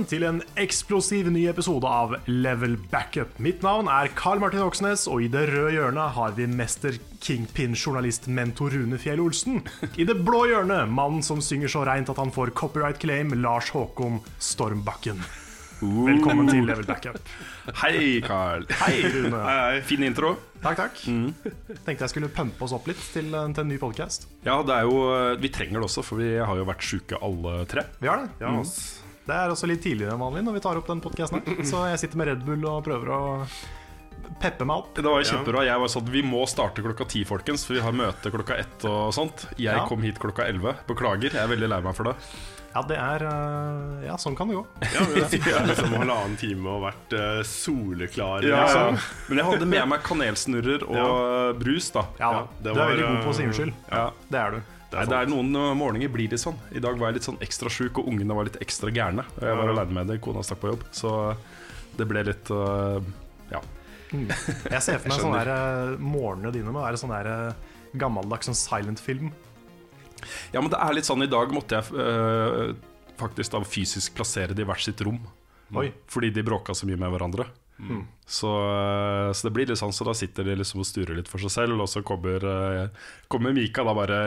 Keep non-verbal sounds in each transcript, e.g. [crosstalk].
Velkommen til en eksplosiv ny episode av Level Backup. Mitt navn er Carl Martin Oksnes, og i det røde hjørnet har vi mester kingpin-journalist mentor Rune Fjell Olsen. I det blå hjørnet mannen som synger så reint at han får copyright claim, Lars Håkon Stormbakken. Velkommen til Level Backup. Hei, Carl. Hei, Rune. Hei, hei. Fin intro. Takk, takk. Tenkte jeg skulle pumpe oss opp litt til, til en ny podkast. Ja, det er jo, Vi trenger det også, for vi har jo vært sjuke alle tre. Vi har det. Det er også litt tidligere enn vanlig når vi tar opp den podkasten. Så jeg sitter med Red Bull og prøver å peppe meg opp. Det var jo kjempebra. Jeg var sånn, Vi må starte klokka ti, folkens, for vi har møte klokka ett og sånt. Jeg Ja. kom hit klokka elleve. Beklager, jeg er veldig lei meg for det. Ja, det er øh, Ja, sånn kan det gå. Ja, men jeg sitter [laughs] liksom halvannen time og vært uh, soleklar. Ja, liksom. Men jeg hadde med meg kanelsnurrer og brus, da. Ja, Ja, Du det er veldig god på å si øh, unnskyld. Ja. Det er du. Nei, det er Noen uh, morgener blir litt sånn. I dag var jeg litt sånn ekstra sjuk, og ungene var litt ekstra gærne. Og jeg var alene med det, kona stakk på jobb. Så det ble litt uh, Ja. [laughs] Jeg ser for meg sånne der, øh, morgenene dine må være sånn der gammeldags sånn silent-film. Ja, men det er litt sånn I dag måtte jeg uh, faktisk da fysisk plassere de i hvert sitt rom. Oi. Fordi de bråka så mye med hverandre. Så, øh, så det blir litt sånn Så da sitter de liksom og sturer litt for seg selv, og så kommer, øh, kommer Mika da bare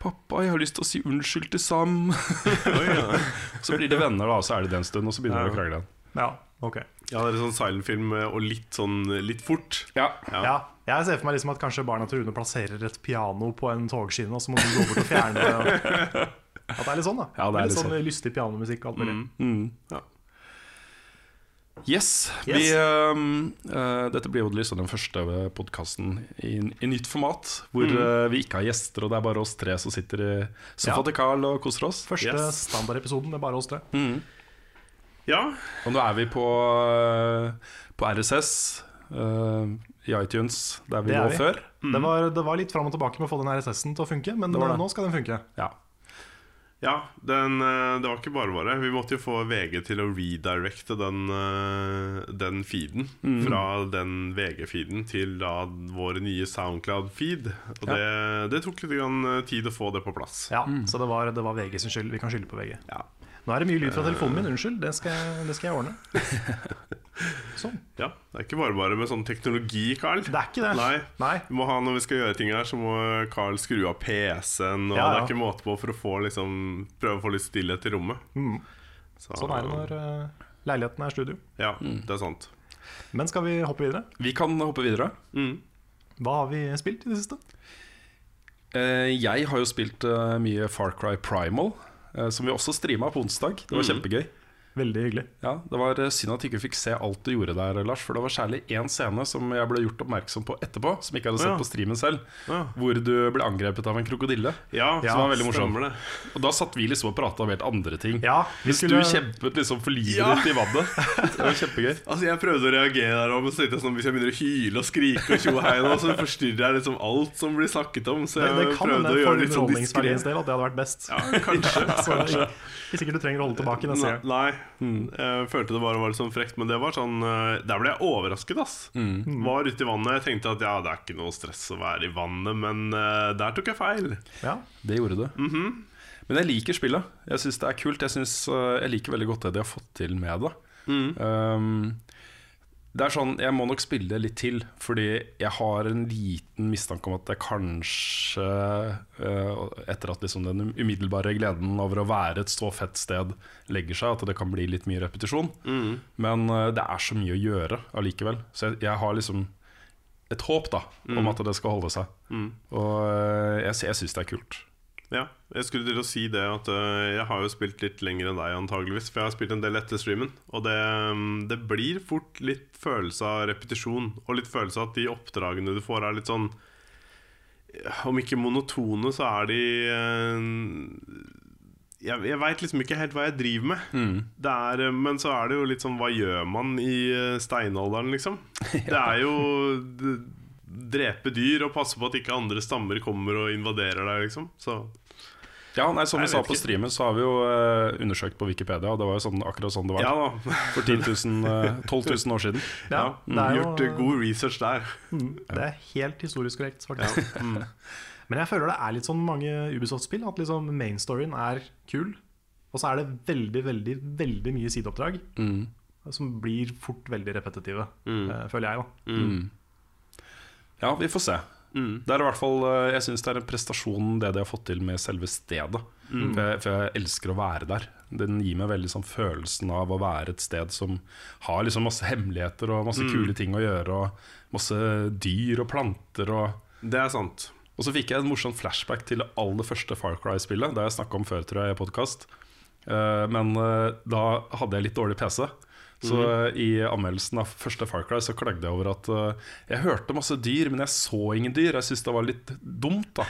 'Pappa, jeg har lyst til å si unnskyld til Sam.' [laughs] [laughs] så blir de venner, da, og så er de det en stund, og så begynner de å krangle igjen. Ja, ok. Ja, det er sånn silent-film eh, og litt sånn litt fort. Ja. Ja, jeg ser for meg liksom at kanskje barna til Rune plasserer et piano på en togskinne, og så må du gå bort og fjerne det. [laughs] At det er litt sånn, da. Ja, det er litt litt sånn sånn. lystig pianomusikk og alt mulig. Mm. Ja. Yes. Yes. Vi, uh, uh, dette blir jo liksom den første podkasten i, i nytt format, hvor øh, vi ikke har gjester, og det er bare oss tre som sitter i sofaen til Carl og koser oss. Første Yes. standardepisoden med bare oss tre. Ja, Og nå er vi på, øh, på RSS i iTunes, der vi lå før. før. Det, var, det var litt fram og tilbake med å få den RSS-en til å funke, men Det det. nå skal den funke. Ja. Ja den, eh, det var ikke bare bare. Vi måtte jo få VG til å redirecte den, eh, den feeden. Fra den VG-feeden til da vår nye Soundcloud-feed. Og det, det tok litt grann eh, tid å få det på plass. Ja, Så det var, det var VG sin skyld. Vi kan skylde på VG. Ja. Nå er det mye lyd fra telefonen min. Unnskyld. Det skal jeg, det skal jeg ordne. [laughs] Sånn. Ja, Det er ikke bare bare med sånn teknologi, Carl. Det er ikke det. Nei. Nei. Vi må ha, når vi skal gjøre ting her, så må Carl skru av PC-en. Og Ja, det ja. er ikke måte på for å få, liksom, prøve å få litt stillhet i rommet. Mm. Så, Sånn er det når uh, leiligheten er studio. Ja, det er sant. Men skal vi hoppe videre? Vi kan hoppe videre. Mm. Hva har vi spilt i det siste? Eh, jeg har jo spilt øh, mye Far Cry Primal, som vi også streama på onsdag. Det var kjempegøy. Veldig hyggelig. Ja, Det var eh, synd at du ikke fikk se alt du gjorde der, Lars. For det var særlig én scene som jeg ble gjort oppmerksom på etterpå, som ikke hadde sett Ja. på streamen selv, Ja. hvor du ble angrepet av en krokodille. Ja, Ja, som var veldig morsom. det. Og da satt vi liksom og prata om helt andre ting. Ja, Hvis skulle- du kjempet liksom for livet Ja. ditt i vannet. Det var kjempegøy. [laughs] Altså Jeg prøvde å reagere der òg, men så tenkte jeg sånn, hvis jeg begynner å hyle og skrike, og tjo hei nå, så forstyrrer jeg liksom alt som blir snakket om. Så jeg det kan prøvde å gjøre det litt sånn underholdningsverdiens diskré. del at det hadde vært best. Ja, kanskje. [laughs] Så ikke, ikke du trenger å holde tilbake neste gang. Nei, jeg følte det bare var litt sånn frekt, men det var sånn eh, Der ble jeg overrasket, ass. Var ute i vannet. Jeg tenkte at ja, det er ikke noe stress å være i vannet, men uh, der tok jeg feil. Ja. Det gjorde du. Men jeg liker spillet. Jeg syns det er kult. Jeg, synes, uh, jeg liker veldig godt det de har fått til med det. Um, Det er sånn, Jeg må nok spille litt til, fordi jeg har en liten mistanke om at det kanskje, eh, etter at liksom den umiddelbare gleden over å være et så fett sted legger seg, at det kan bli litt mye repetisjon. Men eh, det er så mye å gjøre allikevel. Så jeg, jeg har liksom et håp da om at det skal holde seg. Og eh, jeg, jeg syns det er kult. Ja, jeg skulle til å si det at øh, jeg har jo spilt litt lenger enn deg antageligvis For jeg har spilt en del etter streamen. Og det, mm, det blir fort litt følelse av repetisjon Og litt følelse av at de oppdragene du får er litt sånn Om ikke monotone så er de øh, Jeg, jeg vet liksom ikke helt hva jeg driver med. Det er, Men så er det jo litt sånn Hva gjør man i steinalderen liksom? [laughs] Det er jo det, Drepe dyr og passe på at ikke andre stammer kommer og invaderer deg liksom. Så Ja, nei, Som vi sa på streamen, så har vi jo uh, undersøkt på Wikipedia. Og det var jo sånn, akkurat sånn det var. Ja da. For 10 000, uh, 12 000 år siden. Ja, Mm, det er jo Gjort uh, god research der. Det er helt historisk korrekt, faktisk. [laughs] Men jeg føler det er litt sånn mange Ubisoft-spill at liksom mainstoryen er kul, og så er det veldig, veldig, veldig mye sideoppdrag som blir fort veldig repetitive, eh, føler jeg. da. Ja, vi får se. Det er i hvert fall eh, Jeg syns det er en prestasjon det de har fått til med selve stedet. For, jeg, for jeg elsker å være der. Den gir meg veldig sånn følelsen av å være et sted som har liksom masse hemmeligheter og masse kule ting å gjøre. Og masse dyr og planter og Det er sant Og så fikk jeg en morsom flashback til det aller første Far Cry-spillet. Det har jeg snakka om før, tror jeg, i podkast. Men eh, da hadde jeg litt dårlig PC. Så mm. i anmeldelsen av første Far Cry så klagde jeg over at uh, jeg hørte masse dyr, men jeg så ingen dyr. Jeg syntes det var litt dumt, da.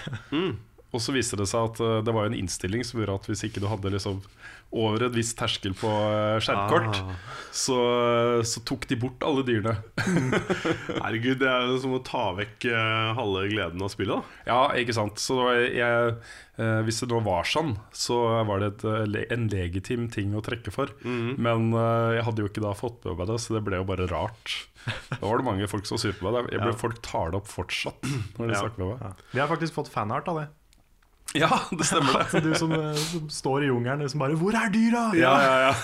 Og så viste det seg at uh, det var en innstilling som gjorde at hvis ikke du hadde liksom over et visst terskel på skjermkort, skjermkort, så, så tok de bort alle dyrene. [laughs] Herregud, det er jo som å ta vekk eh, halve gleden av spillet da Ja, ikke sant. Så jeg, eh, hvis det nå var sånn, så var det et, eh, en legitim ting å trekke for. Men eh, jeg hadde jo ikke da fått med meg det, så det ble jo bare rart. Da var det mange folk som på meg. Jeg ble, Folk tar det opp fortsatt når de Ja. snakker med meg. Vi har faktisk fått fanart av det. Ja, det stemmer det. Du som, eh, som står i jungelen som bare 'Hvor er dyra?' Ja, ja, ja.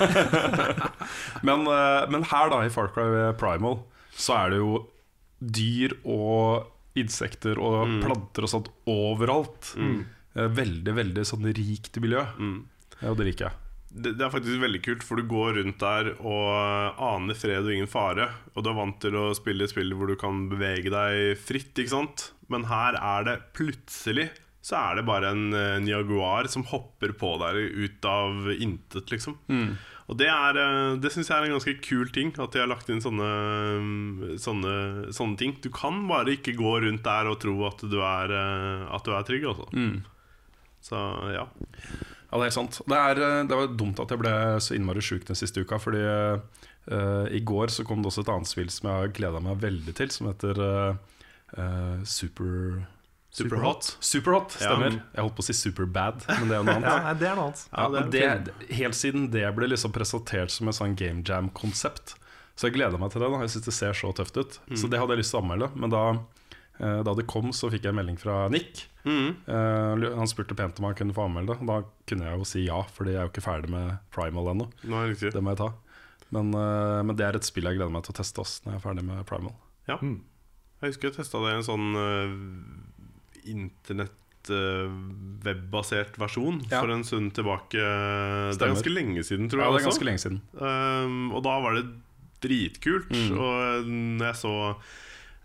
[laughs] men, eh, men her da, i Far Cry Primal, så er det jo dyr og insekter og planter og sånt overalt. Mm. Veldig, veldig sånn rikt miljø. Ja, og det liker jeg. det, det er faktisk veldig kult, for du går rundt der og aner fred og ingen fare. Og du er vant til å spille spill hvor du kan bevege deg fritt, ikke sant? Men her er det plutselig så er det bare en, en jaguar som hopper på deg ut av intet, liksom. Og det, er, eh, det syns jeg er en ganske kul ting, at de har lagt inn sånne, sånne, sånne ting. Du kan bare ikke gå rundt der og tro at du er, eh, at du er trygg, altså. Så ja. Ja, det er sant. Det, er, eh, det var dumt at jeg ble så innmari sjuk den siste uka. Fordi uh, i går så kom det også et annet spill som jeg har gleda meg veldig til, som heter uh, uh, Super Superhot. Superhot, stemmer. Ja. Jeg holdt på å si Superbad, men det er noe annet. [laughs] ja, det er noe annet. Ja, Ja, det er det, helt siden det ble liksom presentert som et sånn game jam-konsept. Så jeg gleder meg til det. da Jeg synes det ser så tøft ut. Så det hadde jeg lyst til å anmelde. Men da, eh, da det kom, så fikk jeg en melding fra Nick. Eh, han spurte pent om han kunne få anmelde det. Da kunne jeg jo si ja, Fordi jeg er jo ikke ferdig med Primal ennå. Det må jeg ta. Men, uh, men det er et spill jeg gleder meg til å teste også når jeg er ferdig med Primal. Ja. Jeg husker jeg testa det i en sånn uh, internett webbasert versjon Ja. for en stund tilbake. Det er ganske lenge siden, tror Ja, det er også. lenge siden. Um, og da var det dritkult. Mm. Og jeg så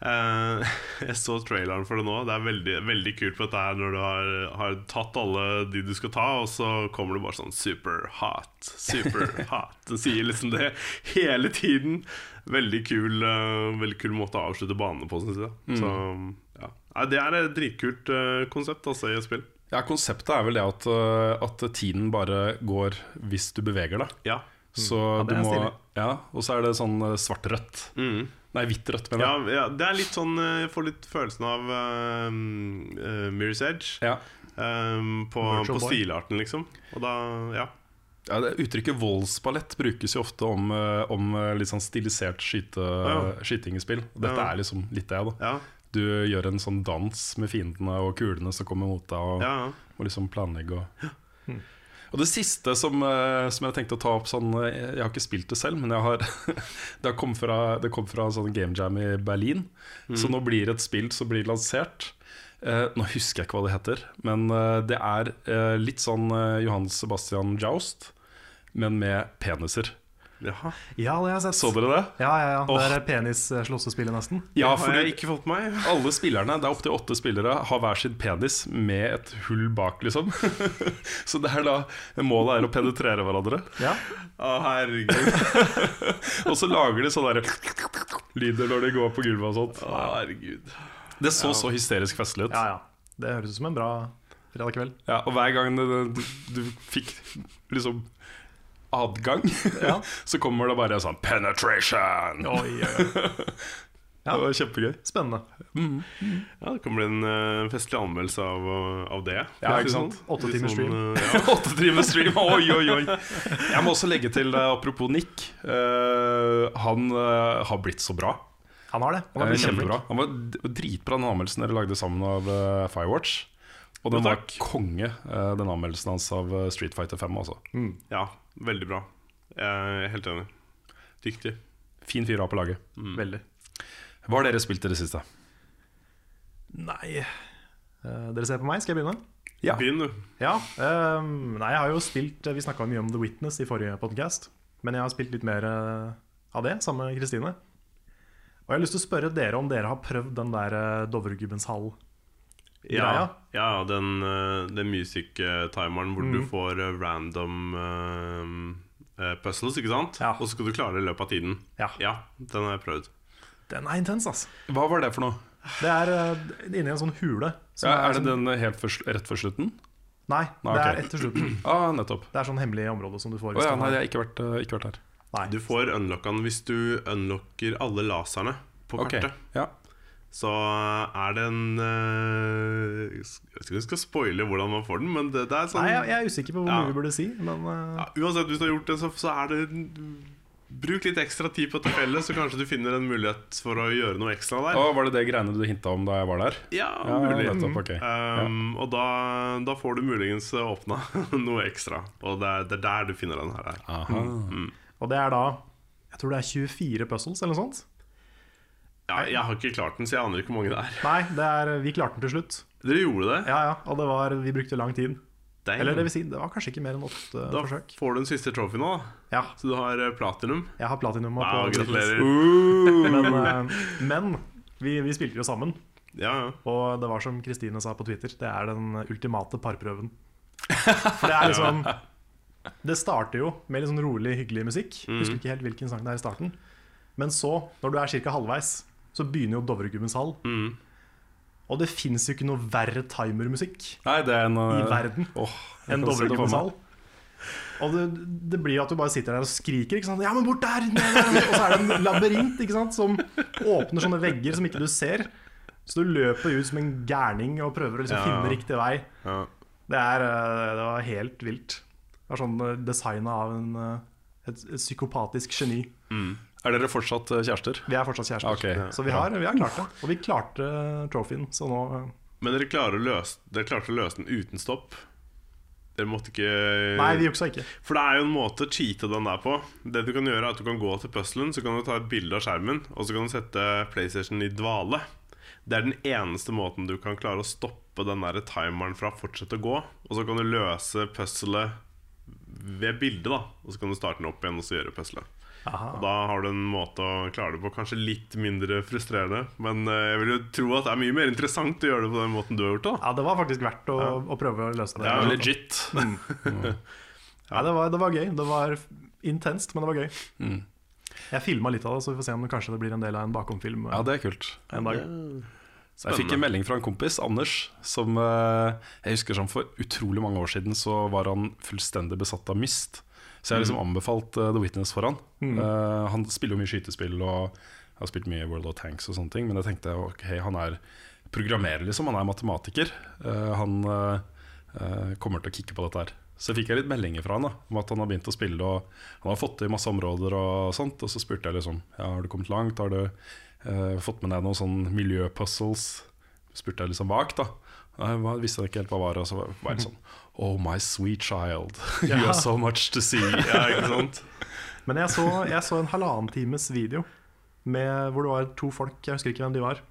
uh, [laughs] Jeg så traileren for det nå. Det er veldig, veldig kult på dette her når du har, har tatt alle de du skal ta, og så kommer det bare sånn super hot, super [laughs] hot. Den sier liksom det hele tiden. Veldig kul, uh, veldig kul måte å avslutte banene på, syns jeg. Mm. Så. Nei, Det er et dritkult eh, konsept altså, i et spill. Ja, Konseptet er vel det at, eh, at tiden bare går hvis du beveger deg. Ja. Så Ja, det du må. Ja, Og så er det sånn eh, svart-rødt. Mm. Nei, hvitt-rødt, mener jeg. ja, det er litt sånn Jeg får litt følelsen av uh, Mirror's Edge. Ja. Um, på, på stilarten, liksom. Og da, ja. Ja, det Uttrykket voldsballett brukes jo ofte om, om litt sånn stilisert skyte, Ja. skyting i spill. Dette Ja. er liksom litt det. da Ja, Du gjør en sånn dans med fiendene og kulene som kommer mot deg, og ja. og liksom planlegge og Og det siste som, eh, som jeg tenkte å ta opp sånn eh, Jeg har ikke spilt det selv, men jeg har [laughs] det, kom fra, det kom fra en sånn game jam i Berlin. Så nå blir det et spill som blir lansert. Eh, nå husker jeg ikke hva det heter, men eh, det er eh, litt sånn Johan Sebastian Joust, men med peniser. Jaha. Ja, det har jeg sett. Så dere det? Ja, ja, ja. Det er penis-slåssespillet, nesten. Ja, for jeg ikke fått meg. alle spillerne, det er opptil åtte spillere, har hver sin penis med et hull bak, liksom. [laughs] Så det er da målet er å penetrere hverandre. Ja. Å, herregud. [laughs] Og så lager de sånne der lyder når de går på gulvet og sånt. Å, herregud. Det så så hysterisk festlig ut. ja, ja. Det høres ut som en bra fredag kveld. Ja, og hver gang du, du, du fikk liksom adgang, Ja. [laughs] så kommer det bare sånn 'penetration'. Oi, oi, oi. [laughs] Det var kjempegøy. Spennende. Ja, Det kan bli en uh, festlig anmeldelse av, uh, av det. Ja, ikke sant? sånn. [laughs] Åtte timers stream. Uh, ja. Åtte timer stream, oi, oi, oi. Jeg må også legge til, uh, apropos Nick, eh, han eh, har blitt så bra. Han har det. Han Eh, har blitt Kjempebra. Han var dritbra den anmeldelsen dere lagde sammen av eh, Firewatch. Og den var konge, eh, den anmeldelsen hans av eh, Street Fighter 5 også. ja, veldig bra. Jeg er helt enig. Dyktig. Fin fyr å ha på laget. Veldig. Hva har dere spilt i det siste? Nei uh, Dere ser på meg, skal jeg begynne? Ja. Begynn, du. Ja. ehm, nei, jeg har jo spilt Vi snakka mye om The Witness i forrige podcast. Men jeg har spilt litt mer eh, av det, sammen med Kristine. Og jeg har lyst til å spørre dere om dere har prøvd den der uh, Dovregubbens hall. Ja, ja den, uh, den music-timeren hvor Mm. du får eh, random eh, eh, puzzles, ikke sant? Ja. Og så skal du klare det i løpet av tiden. Ja. den har jeg prøvd. Den er intens, altså. Hva var det for noe? Det er uh, inni en sånn hule. som Ja, er det sånn- den helt for, rett før slutten? Nei, Nei, det okay. er etter slutten. [clears throat] Ah, nettopp. Det er sånn hemmelig område som du får. Oh, ja, nei, har- jeg har ikke vært, eh, ikke vært her. Nei. Du får unlocka den hvis du unlocker alle laserne på Ok, kartet. ja. Så er det en eh, Jeg vet ikke om jeg skal spoile hvordan man får den, men det, det er sånn Nei, jeg, jeg er usikker på hvor Ja. mye vi burde si, men uh, ja, Uansett, hvis du har gjort det, så, så er det Bruk litt ekstra tid på dette fjellet, så kanskje du finner en mulighet for å gjøre noe ekstra der. Å, var det det greiene du hinta om da jeg var der? Ja, Ja, mulig. nettopp, ok. Um, Og da, da får du muligens åpna [laughs] noe ekstra. Og det er, det er der du finner den her. Mm. Og det er da Jeg tror det er 24 puzzles eller noe sånt. Ja, jeg har ikke klart den, så jeg aner ikke hvor mange det er. Nei, det er, vi klarte den til slutt. Dere gjorde det? Ja, ja, Og det var, vi brukte lang tid. Damn. Eller det vil si, det var kanskje ikke mer enn åtte da forsøk. får du den siste trophy nå, da. Ja, Så du har eh, platinum. jeg har platinum. Wow, gratulerer. [laughs] Men, eh, men vi, vi spilte jo sammen, Ja, ja. og det var som Kristine sa på Twitter, det er den ultimate parprøven. For det er [laughs] liksom Det starter jo med litt sånn rolig, hyggelig musikk. Husker ikke helt hvilken sang det er i starten. Men så, når du er ca. halvveis, så begynner jo Dovregubbens hall. Mm. Og det fins jo ikke noe verre timermusikk Nei, det er en i eh, verden oh, enn Dovregubbens hall. Og det, det blir at du bare sitter der og skriker. Ikke sant? Ja, men bort der! Der! Og så er det en labyrint ikke sant? som åpner sånne vegger som ikke du ser. Så du løper ut som en gærning og prøver å liksom Ja. finne riktig vei. ja. Det, er, eh, det var helt vilt. Det var sånn designa av en, eh, et, et psykopatisk geni. Er dere fortsatt eh, kjærester? Vi er fortsatt kjærester. Okay. Så vi har, vi har klart det. Og vi klarte trofeen, så nå eh, Men dere klarer å løse, dere klarte å løse den uten stopp? Dere måtte ikke Nei, vi juksa ikke. For det er jo en måte å cheate den der på. Det du kan gjøre er at du kan gå til puzzlen, så kan du ta et bilde av skjermen, og så kan du sette PlayStation i dvale. Det er den eneste måten du kan klare å stoppe den der timeren fra å fortsette å gå. Og så kan du løse puzzlet ved bildet, da. Og så kan du starte den opp igjen og så gjøre puzzlet. Aha. Og Da har du en måte å klare det på kanskje litt mindre frustrerende. Men eh, jeg vil jo tro at det er mye mer interessant å gjøre det på den måten du har gjort det. da Ja, det var faktisk verdt å, å prøve å løse det. Ja, Det er legit. [laughs] Ja, det, var, det var gøy. Det var intenst, men det var gøy. Mm. Jeg filma litt av det, så vi får se om det kanskje det blir en del av en bakomfilm Ja, det er kult. en dag. Jeg fikk en melding fra en kompis, Anders, som eh, Jeg husker som for utrolig mange år siden så var han fullstendig besatt av Myst. Så jeg har liksom anbefalt uh, The Witness for han. Uh, han spiller jo mye skytespill og har spilt mye World of Tanks og sånne ting. Men jeg tenkte ok, han er programmerer, liksom. Han er matematiker. Uh, han kommer til å kicke på dette her. Så fikk jeg litt meldinger fra han da, om at han har begynt å spille. Og han har fått til masse områder og sånt. Og så spurte jeg liksom ja, har du kommet langt. Har du fått med deg noen sånn miljøpuzzles? Spurte jeg liksom vagt, da. Jeg visste ikke helt hva det var. Og så var det sånn Oh my sweet child, [laughs] you have so much to see. Ja, ikke sant? [laughs] Men jeg så, jeg så en halvannen times video med, hvor det var to folk, jeg husker ikke hvem de var,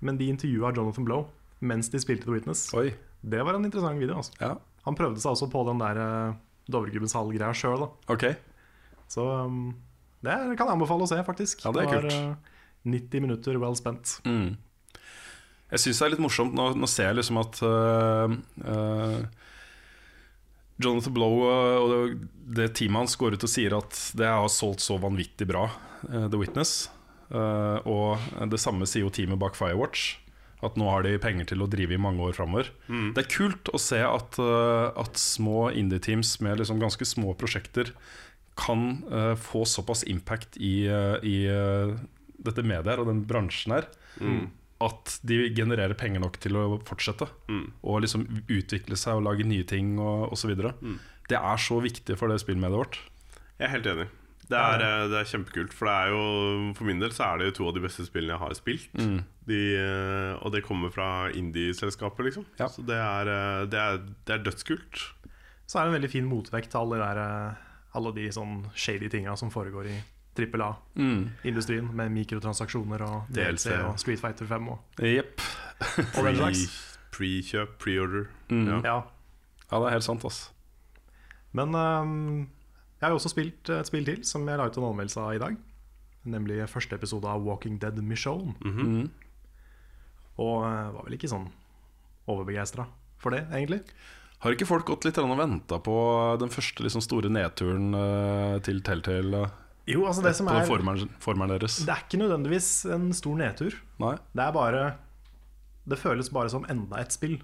men de intervjua Jonathan Blow mens de spilte The Witness. Oi, Det var en interessant video. Altså. ja, Han prøvde seg også på den der uh, Dovregubbens hall-greia sjøl, Okay. Så um, det kan jeg anbefale å se, faktisk. Ja, det er var kult. uh, 90 minutter well spent. Mm. Jeg syns det er litt morsomt. Nå, nå ser jeg liksom at uh, øh, Jonathan Blow øh, og det, det teamet hans går ut og sier at det har solgt så vanvittig bra, øh, The Witness. Øh, og det samme sier jo teamet bak Firewatch. At nå har de penger til å drive i mange år framover. Det er kult å se at, at små indie-teams med liksom ganske små prosjekter kan få såpass impact i, i dette mediet her og den bransjen her at de genererer penger nok til å fortsette. Og liksom utvikle seg og lage nye ting og osv. videre Det er så viktig for det spillmediet vårt. Jeg er helt enig. Det er, eh, det er kjempekult. For det er jo For min del så er det jo to av de beste spillene jeg har spilt. De, eh, og det kommer fra indie-selskapet, liksom. Ja. Så det er, eh, det, er, det er dødskult. Så er det en veldig fin motvekt til alle, de der, alle de sånn shady tinga som foregår i trippel A-industrien, med mikrotransaksjoner og DLC DLC. og Street Fighter 5 og, Jepp. [laughs] Pre-kjøp, pre-order. Ja. Ja. Ja, det er helt sant, ass. Men um, jeg har jo også spilt et spill til som jeg la ut en anmeldelse av i dag. Nemlig første episode av Walking Dead Michonne. Mhm. Og uh, var vel ikke sånn overbegeistra for det, egentlig. Har ikke folk gått litt og venta på den første liksom, store nedturen uh, til Telltale? Jo, altså det som er formeren, deres? Det er ikke nødvendigvis en stor nedtur. Nei? Det er bare Det føles bare som enda et spill.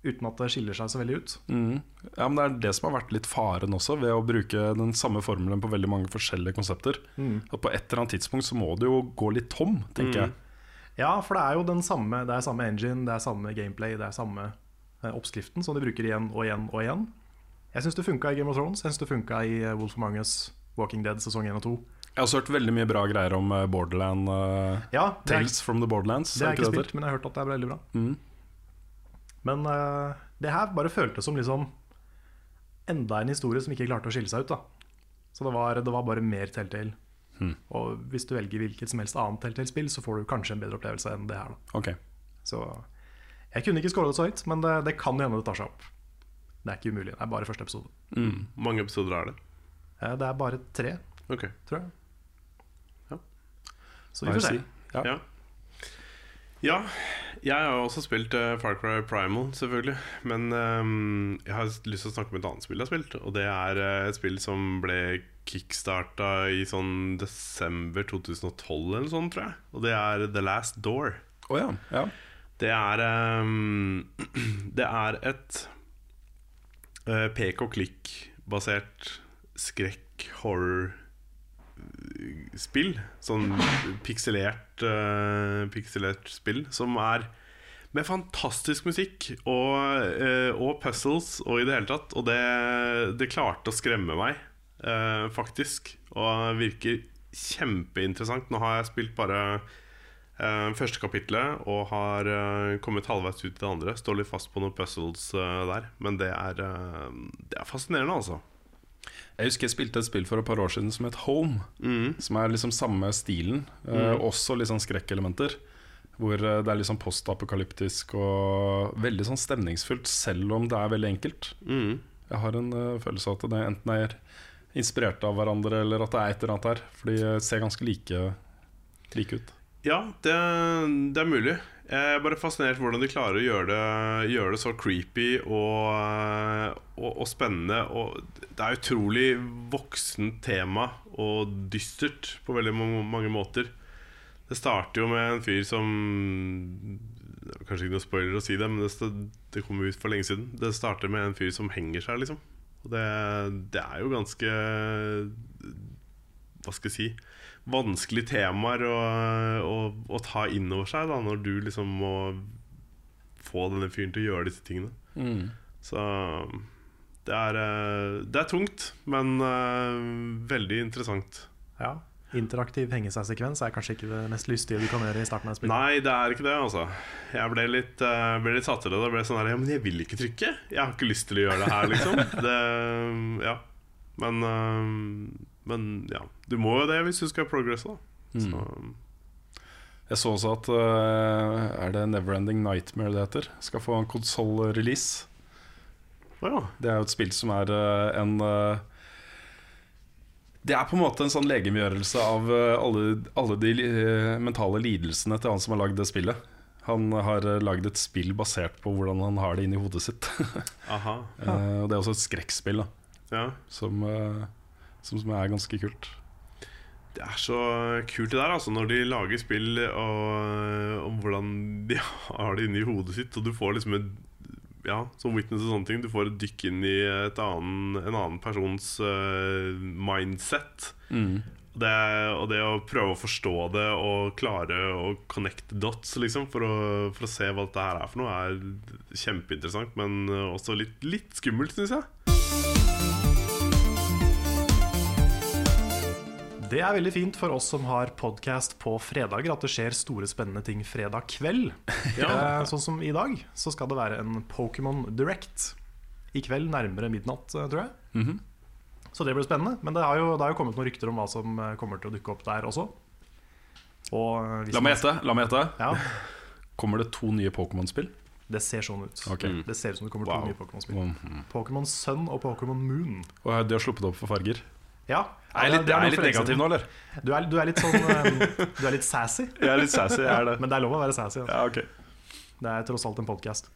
Uten at det skiller seg så veldig ut. Mm. Ja, men Det er det som har vært litt faren også, ved å bruke den samme formelen på veldig mange forskjellige konsepter. At På et eller annet tidspunkt så må det jo gå litt tom, tenker jeg. Ja, for det er jo den samme Det er samme engine, det er samme gameplay, det er samme eh, oppskriften som de bruker igjen og igjen og igjen. Jeg syns det funka i Game of Thrones, jeg syns det funka i eh, Wolf of Us, Walking Dead sesong 1 og 2. Jeg har også hørt veldig mye bra greier om øh, Borderland Uh, Ja, er, Tales from the Borderlands. det har er jeg ikke spilt, men jeg har hørt at det er veldig bra. Mm. Men uh, det her bare føltes som liksom enda en historie som ikke klarte å skille seg ut. da Så det var, det var bare mer Telltale. Mm. Og hvis du velger hvilket som helst annet Telltale-spill, så får du kanskje en bedre opplevelse enn det her. da Okay. Så jeg kunne ikke skåle det så høyt, men det, det kan hende det tar seg opp. Det er ikke umulig. Det er bare første episode. Hvor mange episoder er det? Det er bare tre, Ok tror jeg. Ja. Så vi får se. Ja. Ja. Ja, jeg har også spilt uh, Far Cry Primal, selvfølgelig. Men um, jeg har lyst til å snakke om et annet spill jeg har spilt. Og det er uh, et spill som ble kickstarta i sånn desember 2012 eller sånn, tror jeg. Og det er The Last Door. Oh, ja. ja. Det er um, [clears throat] Det er et uh, pek og klikk-basert skrekk-horror-spill. Sånn pikselert, uh, pikselert spill som er med fantastisk musikk og, uh, og puzzles og i det hele tatt. Og det, det klarte å skremme meg, uh, faktisk. Og virker kjempeinteressant. Nå har jeg spilt bare eh, første kapitlet og har eh, kommet halvveis ut i det andre. Står litt fast på noen puzzles eh, der. Men det er, eh, det er fascinerende, altså. Jeg husker jeg spilte et spill for et par år siden som het Home. Som er liksom samme stilen. eh, også litt sånn skrekkelementer. Hvor eh, det er litt sånn postapokalyptisk og veldig sånn stemningsfullt, selv om det er veldig enkelt. Jeg har en uh, følelse av at det enten er inspirert av hverandre, eller at det er et eller annet her. For de ser ganske like, like ut. Ja, det, det er mulig. Jeg er bare fascinert hvordan de klarer å gjøre det, gjøre det så creepy og, og, og spennende. Og det er utrolig voksent tema og dystert på veldig mange, måter. Det starter jo med en fyr som Kanskje ikke noe spoiler å si det, men det, det kom ut for lenge siden. Det starter med en fyr som henger seg, liksom. Og det, det er jo ganske Hva skal jeg si Vanskelige temaer å, å, å ta inn over seg da når du liksom må få denne fyren til å gjøre disse tingene. Så det er, eh, det er tungt, men uh, veldig interessant. Ja. Interaktiv henge seg-sekvens er kanskje ikke det mest lystige du kan gjøre i starten av spillet? Nei, det er ikke det, altså. Jeg ble litt, uh, ble litt satt til det. Det ble sånn her Ja, men jeg vil ikke trykke. Jeg har ikke lyst til å gjøre det her, liksom. [laughs] Det, ja. Men, uh, men ja. Du må jo det hvis du skal progresse, da. Så, Jeg så også at uh, Er det Neverending Nightmare det heter? Skal få en konsoll-release. ja. Det er jo et spill som er uh, en uh, Det er på en måte en sånn legemgjørelse av eh, alle, alle de eh, mentale lidelsene til han som har lagd det spillet. Han har uh, lagd et spill basert på hvordan han har det inni hodet sitt. [laughs] Aha. Eh, og det er også et skrekkspill da, Ja. som, som, som er ganske kult. Det er så kult det der, altså, når de lager spill og, om hvordan de [laughs] har det inni hodet sitt, og du får liksom et ja, som witness og sånne ting. Du får et dykk inn i et annen, en annen persons uh, mindset. Det, og det å prøve å forstå det og klare å connect dots liksom, for, å, for å se hva dette her er for noe, er kjempeinteressant, men også litt, litt skummelt, syns jeg. Det er veldig fint for oss som har podkast på fredager, at det skjer store, spennende ting fredag kveld. Ja. sånn som i dag, så skal det være en Pokémon Direct i kveld, nærmere midnatt, eh, tror jeg. Så det blir spennende. Men det har, jo, det har jo kommet noen rykter om hva som eh, kommer til å dukke opp der også. Og eh, La meg gjette. La meg gjette. Ja, Kommer det to nye Pokémon-spill? det ser sånn ut. Okay. Det ser ut som det kommer Wow. to nye Pokémon-spill. Mhm. Pokémon Sun og Pokémon Moon. Og de har sluppet opp for farger. Ja, Er jeg litt, det er jeg litt negativ nå, eller? Du er, du er litt sånn [laughs] eh, Du er litt sassy. Jeg er litt sassy, jeg er det. [laughs] Men det er lov å være sassy. Altså. Ja, okay. Det er tross alt en podkast.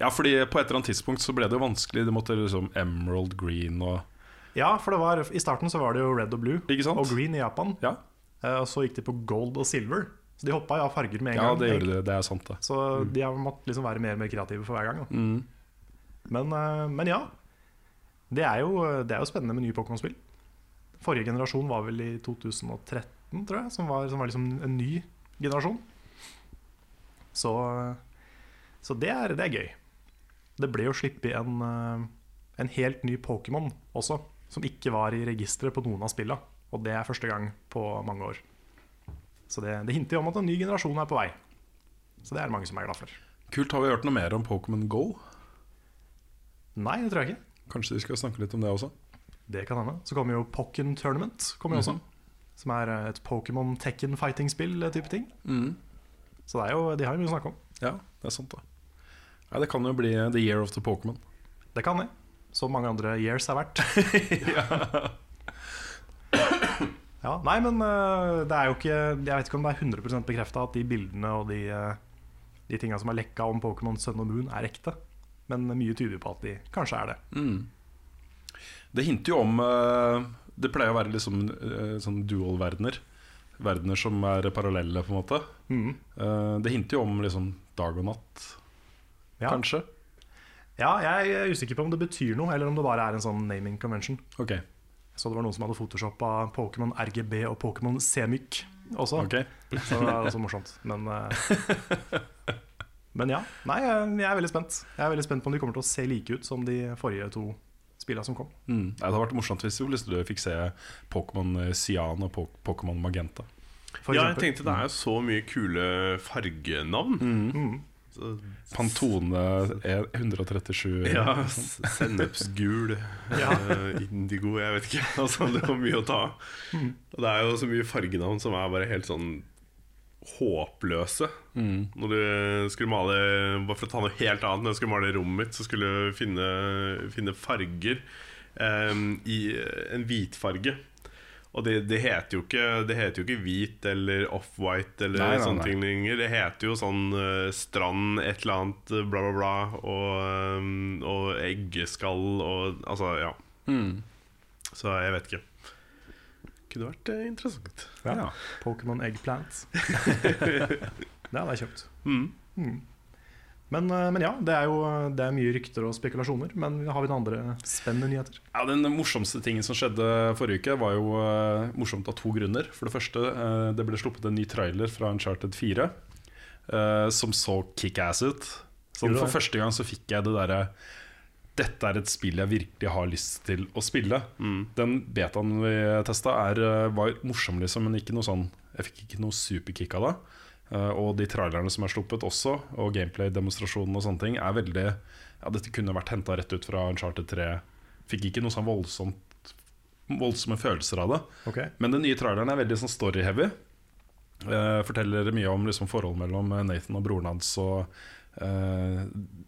Ja, fordi på et eller annet tidspunkt så ble det jo vanskelig. Det måtte liksom Emerald Green og Ja, for det var, i starten så var det jo red og blue og green i Japan. Ja, Eh, Og så gikk de på gold og silver. Så de hoppa av farger med en ja gang. det gjør det. Det er sant, det. Så de har måttet liksom være mer og mer kreative for hver gang. Mm. Men, eh, men ja. Det er, jo, det er jo spennende med nye Pokémon-spill. Forrige generasjon var vel i 2013, tror jeg, som var, som var liksom en ny generasjon. Så, så det, er, det er gøy. Det ble jo sluppet en, eh, en helt ny Pokémon også, som ikke var i registeret på noen av spillene. Og det er første gang på mange år. Så det, det hinter jo om at en ny generasjon er på vei. Så det er det mange som er glad for. Kult. Har vi hørt noe mer om Pokémon Go? Nei, det tror jeg ikke. Kanskje de skal snakke litt om det også? Det kan hende. Så kommer jo Pokken Tournament. Kommer også Som er eh, et Pokémon Tekken fighting-spill-type ting. Så det er jo, de har jo mye å snakke om. Ja, det er sant, da. Ja, det kan jo bli The Year of the Pokémon. Det kan det. Som mange andre years er verdt. [laughs] ja, nei, men eh, det er jo ikke Jeg vet ikke om det er 100% bekrefta at de bildene og de, eh, de tinga som er lekka om Pokémon Sun og Moon, er ekte. Men mye tyder på at de kanskje er det. Det hinter jo om eh, Det pleier å være liksom eh, sånn dual-verdener. Verdener som er parallelle, på en måte. Eh, det hinter jo om liksom dag og natt, Ja. kanskje. ja, jeg er usikker på om det betyr noe, eller om det bare er en sånn naming convention. Ok, Så det var noen som hadde photoshoppa Pokémon RGB og Pokémon Semyk også. ok Så det er også morsomt. Men, eh, [laughs] men ja. Nei, jeg er veldig spent. Jeg er veldig spent på om de kommer til å se like ut som de forrige to spillene som kom. mm. Det hadde vært morsomt hvis du fikk se Pokémon eh, Cyan og Pokémon Magenta. Ja, jeg tenkte det er jo så mye kule fargenavn. Mm. Mm. Pantone er 137 ja, Sennepsgul, [laughs] ja. indigo, jeg vet ikke. [laughs] Altså, det var mye å ta av. Og det er jo så mye fargenavn som er bare helt sånn håpløse. Når du skulle male Bare for å ta noe helt annet Når jeg skulle male rommet mitt, så skulle du finne, finne farger um, i en hvitfarge. Og det, det, heter ikke, det heter jo ikke hvit eller off-white eller Nei, nei, sånne ting lenger. Det heter jo sånn uh, strand, et eller annet, eh, bla, bla, bla. Og, um, og eggeskall og Altså, ja. Så jeg vet ikke. Kunne vært eh, interessant. Ja. Pokémon Eggplant. [laughs] det hadde jeg kjøpt. Mm. Men, eh, men ja, det er jo det er mye rykter og spekulasjoner. Men har vi noen andre spennende nyheter? Ja, Den morsomste tingen som skjedde forrige uke, var jo eh, morsomt av to grunner. For det første, eh, det ble sluppet en ny trailer fra Uncharted 4 eh, som så kickass ut. Sånn, Gjorde for det? første gang så fikk jeg det derre dette er et spill jeg virkelig har lyst til å spille. Den betaen vi testa, eh, var morsom, liksom, men ikke noe sånn jeg fikk ikke noe superkick av det. Uh, og de trailerne som er sluppet også, og gameplay-demonstrasjonene og sånne ting, er veldig Ja, dette kunne vært henta rett ut fra Uncharted 3. Fikk ikke noe sånn voldsomt voldsomme følelser av det. Okay. Men den nye traileren er veldig sånn story-heavy. Uh, forteller mye om liksom, forholdet mellom Nathan og broren hans. Og, eh,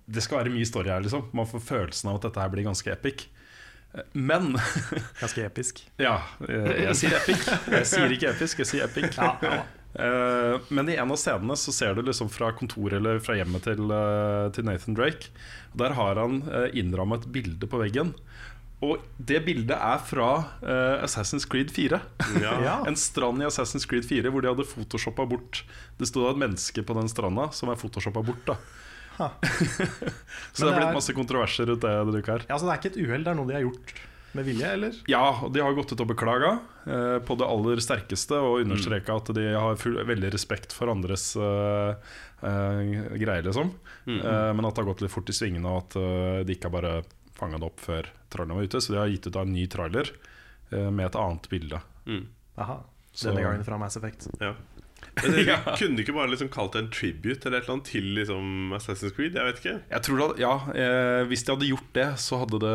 det skal være mye story her, liksom. Man får følelsen av at dette her blir ganske epic. Eh, Men [laughs] Ganske episk. Ja, Jeg, jeg sier epic. Jeg sier ikke episk, jeg sier epic. Eh, Men i en av scenene så ser du liksom fra kontoret eller fra hjemmet til, eh, til Nathan Drake. Der har han uh, innrammet et bilde på veggen. Og det bildet er fra uh, Assassin's Creed 4. [laughs] Ja. En strand i Assassin's Creed 4 hvor de hadde photoshoppa bort Det sto da et menneske på den stranda som er photoshoppa bort. da [laughs] Så det det har blitt er- masse kontroverser rundt det denne uka her. Ja, så det er ikke et uhell, det er noe de har gjort med vilje, eller? Ja, og de har gått ut og beklaga uh, på det aller sterkeste og understreka at de har full, veldig respekt for andres uh, eh, greier, liksom. Eh, men at det har gått litt fort i svingene, og at eh, de ikke har bare fanga det opp før traileren var ute. Så de har gitt ut en ny trailer eh, med et annet bilde. Aha. Så- Denne gangen fra Mass Effect. Ja. Men det, [laughs] Ja. Kunne du ikke bare liksom kalt det en tribute eller et eller annet til liksom Assassin's Creed? Jeg vet ikke. Jeg tror det, ja, eh, Hvis de hadde gjort det, så hadde det,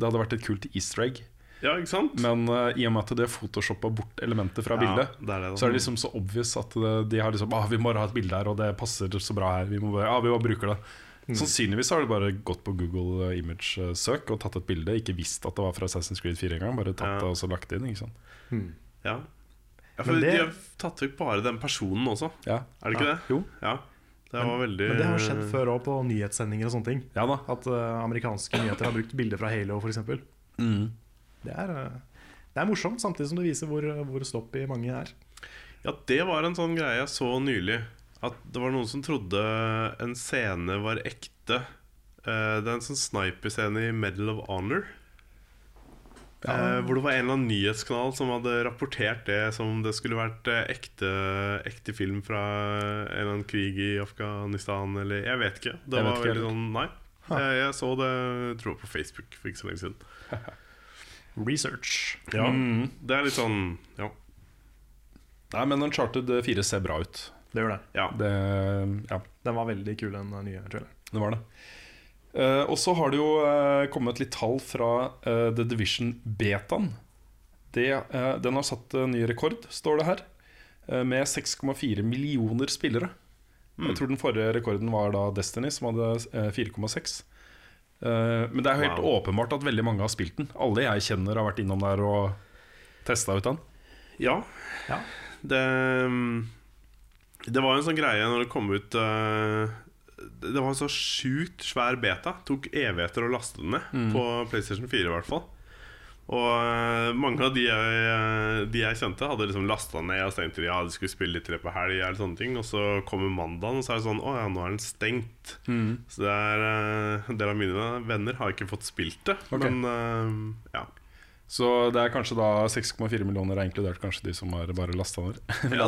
det hadde vært et kult easter egg. Ja, ikke sant? Men uh, i og med at de har photoshoppa bort elementer fra Ja, bildet, det er det så er det liksom så obvious at det, de har liksom ah, Vi må bare ha et bilde her, og det passer så bra her. Vi må bare, ah, vi bare bruker det. Sannsynligvis har du bare gått på Google eh, Image-søk og tatt et bilde. Ikke visst at det var fra Assassin's Creed 4 engang. Bare tatt Ja. det og så lagt det inn. Ikke sant? Ja. ja for det- De har tatt vekk bare den personen også. Ja. Er det ikke det? Jo. Ja. Det var veldig Men det har skjedd før òg, på nyhetssendinger og sånne ting. Ja da. At uh, amerikanske nyheter har brukt bilder fra Halo, f.eks. Mm. Det, er, eh, det er morsomt, samtidig som det viser hvor, hvor i mange er. Ja, det var en sånn greie jeg så nylig. At det var noen som trodde en scene var ekte. Eh, det er en sånn sniperscene i Medal of Honor. Eh, hvor det var en eller annen nyhetskanal som hadde rapportert det som om det skulle vært eh, ekte, ekte film fra en eller annen krig i Afghanistan eller Jeg vet ikke. Det Jeg var ikke veldig sånn Nei. Jeg, jeg så det jeg tror jeg på Facebook for ikke så lenge siden. [laughs] Research. Ja, Mm. Det er litt sånn Ja. Nei, men Uncharted 4 ser bra ut. Det gjør det. ja. Det, ja, Den var veldig kul, den nye traileren. det var det. Uh, og så har det jo uh, kommet litt tall fra uh, The Division Betaen. Det, eh, den har satt ny rekord, står det her, med 6,4 millioner spillere. Jeg tror den forrige rekorden var da Destiny, som hadde eh, 4,6. Eh, men det er jo helt Wow. åpenbart at veldig mange har spilt den. Alle jeg kjenner, har vært innom der og testa ut den. Ja. Ja. Det, mm, det var en sånn greie når det kom ut uh, Det var en så sjukt svær beta. Tok evigheter å laste den ned. På PlayStation 4 i hvert fall. Og uh, mange av de jeg, eh, de jeg kjente, hadde liksom lasta ned og stengt tenkte de, ja, de skulle spille litt på helg. Eller sånne ting Og så kommer mandagen, og så er det sånn Å ja, nå er den stengt. Så det er uh, en del av mine venner har ikke fått spilt det. Okay. Men ja. Så det er kanskje da 6,4 millioner er inkludert kanskje de som har bare lasta ned. [laughs] ja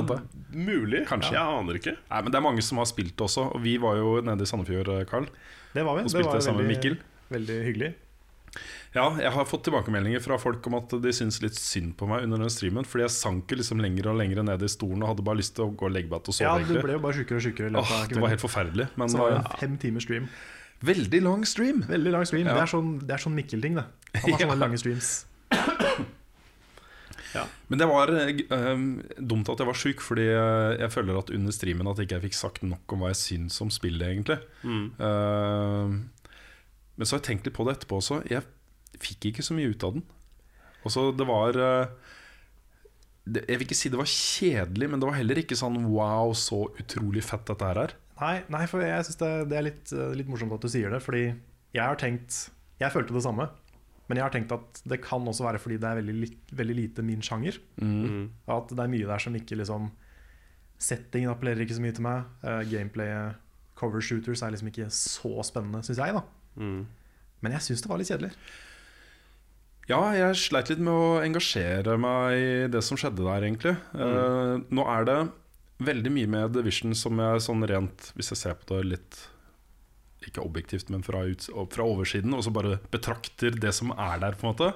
mulig. Kanskje. Jeg aner ikke. Nei, men Det er mange som har spilt det også. Og vi var jo nede i Sandefjord, eh, Carl. Det var vi. Og Det var sammen med veldig, Mikkel. veldig hyggelig. Ja, jeg har fått tilbakemeldinger fra folk om at de syns litt synd på meg under den streamen. Fordi jeg sank liksom lenger og lenger ned i stolen og hadde bare lyst til å gå og legge meg til å sove. Ja, du ble jo bare sjukere og sjukere. Åh, det var helt forferdelig. Men Så det var det en fem timers stream. veldig lang stream. Veldig lang stream. Ja. Det er sånn, det er sånn Mikkel-ting, det. Han har [laughs] sånne Ja. lange streams. Men det var eh, dumt at jeg var sjuk, fordi eh, jeg føler at under streamen at jeg ikke fikk sagt nok om hva jeg syns om spillet, egentlig. Eh, men så har jeg tenkt litt på det etterpå også. Jeg fikk ikke så mye ut av den. Også, det var uh, det, Jeg vil ikke si det var kjedelig, men det var heller ikke sånn wow, så utrolig fett dette her er. Nei, nei for jeg synes det, det er litt, litt morsomt at du sier det, fordi jeg har tenkt Jeg følte det samme, men jeg har tenkt at det kan også være fordi det er veldig, veldig lite min sjanger. At det er mye der som ikke liksom Settingen appellerer ikke så mye til meg. Uh, Gameplayet, cover shooters, er liksom ikke så spennende, syns jeg, da. Men jeg syns det var litt kjedelig. Ja, jeg sleit litt med å engasjere meg i det som skjedde der, egentlig. Eh, nå er det veldig mye med Division som jeg sånn rent Hvis jeg ser på det litt ikke objektivt, men fra, ut, fra oversiden, og så bare betrakter det som er der, på en måte,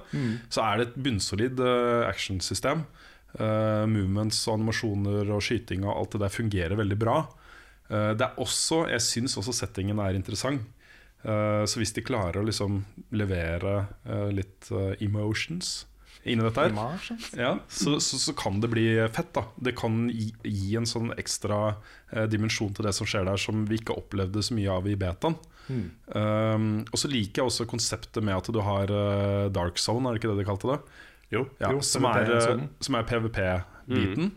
så er det et bunnsolid uh, actionsystem. Uh, movements og animasjoner og skyting og alt det der fungerer veldig bra. Uh, det er også, Jeg syns også settingen er interessant. Uh, så hvis de klarer å liksom levere litt emotions inni dette her, ja, så, så, så kan det bli fett. da Det kan gi, gi en sånn ekstra dimensjon til det som skjer der, som vi ikke opplevde så mye av i betaen. Um, og så liker jeg også konseptet med at du har dark zone, er det ikke det de kalte det? Jo. Ja, Jo, som, er, PvP-sonen. som er PVP-biten.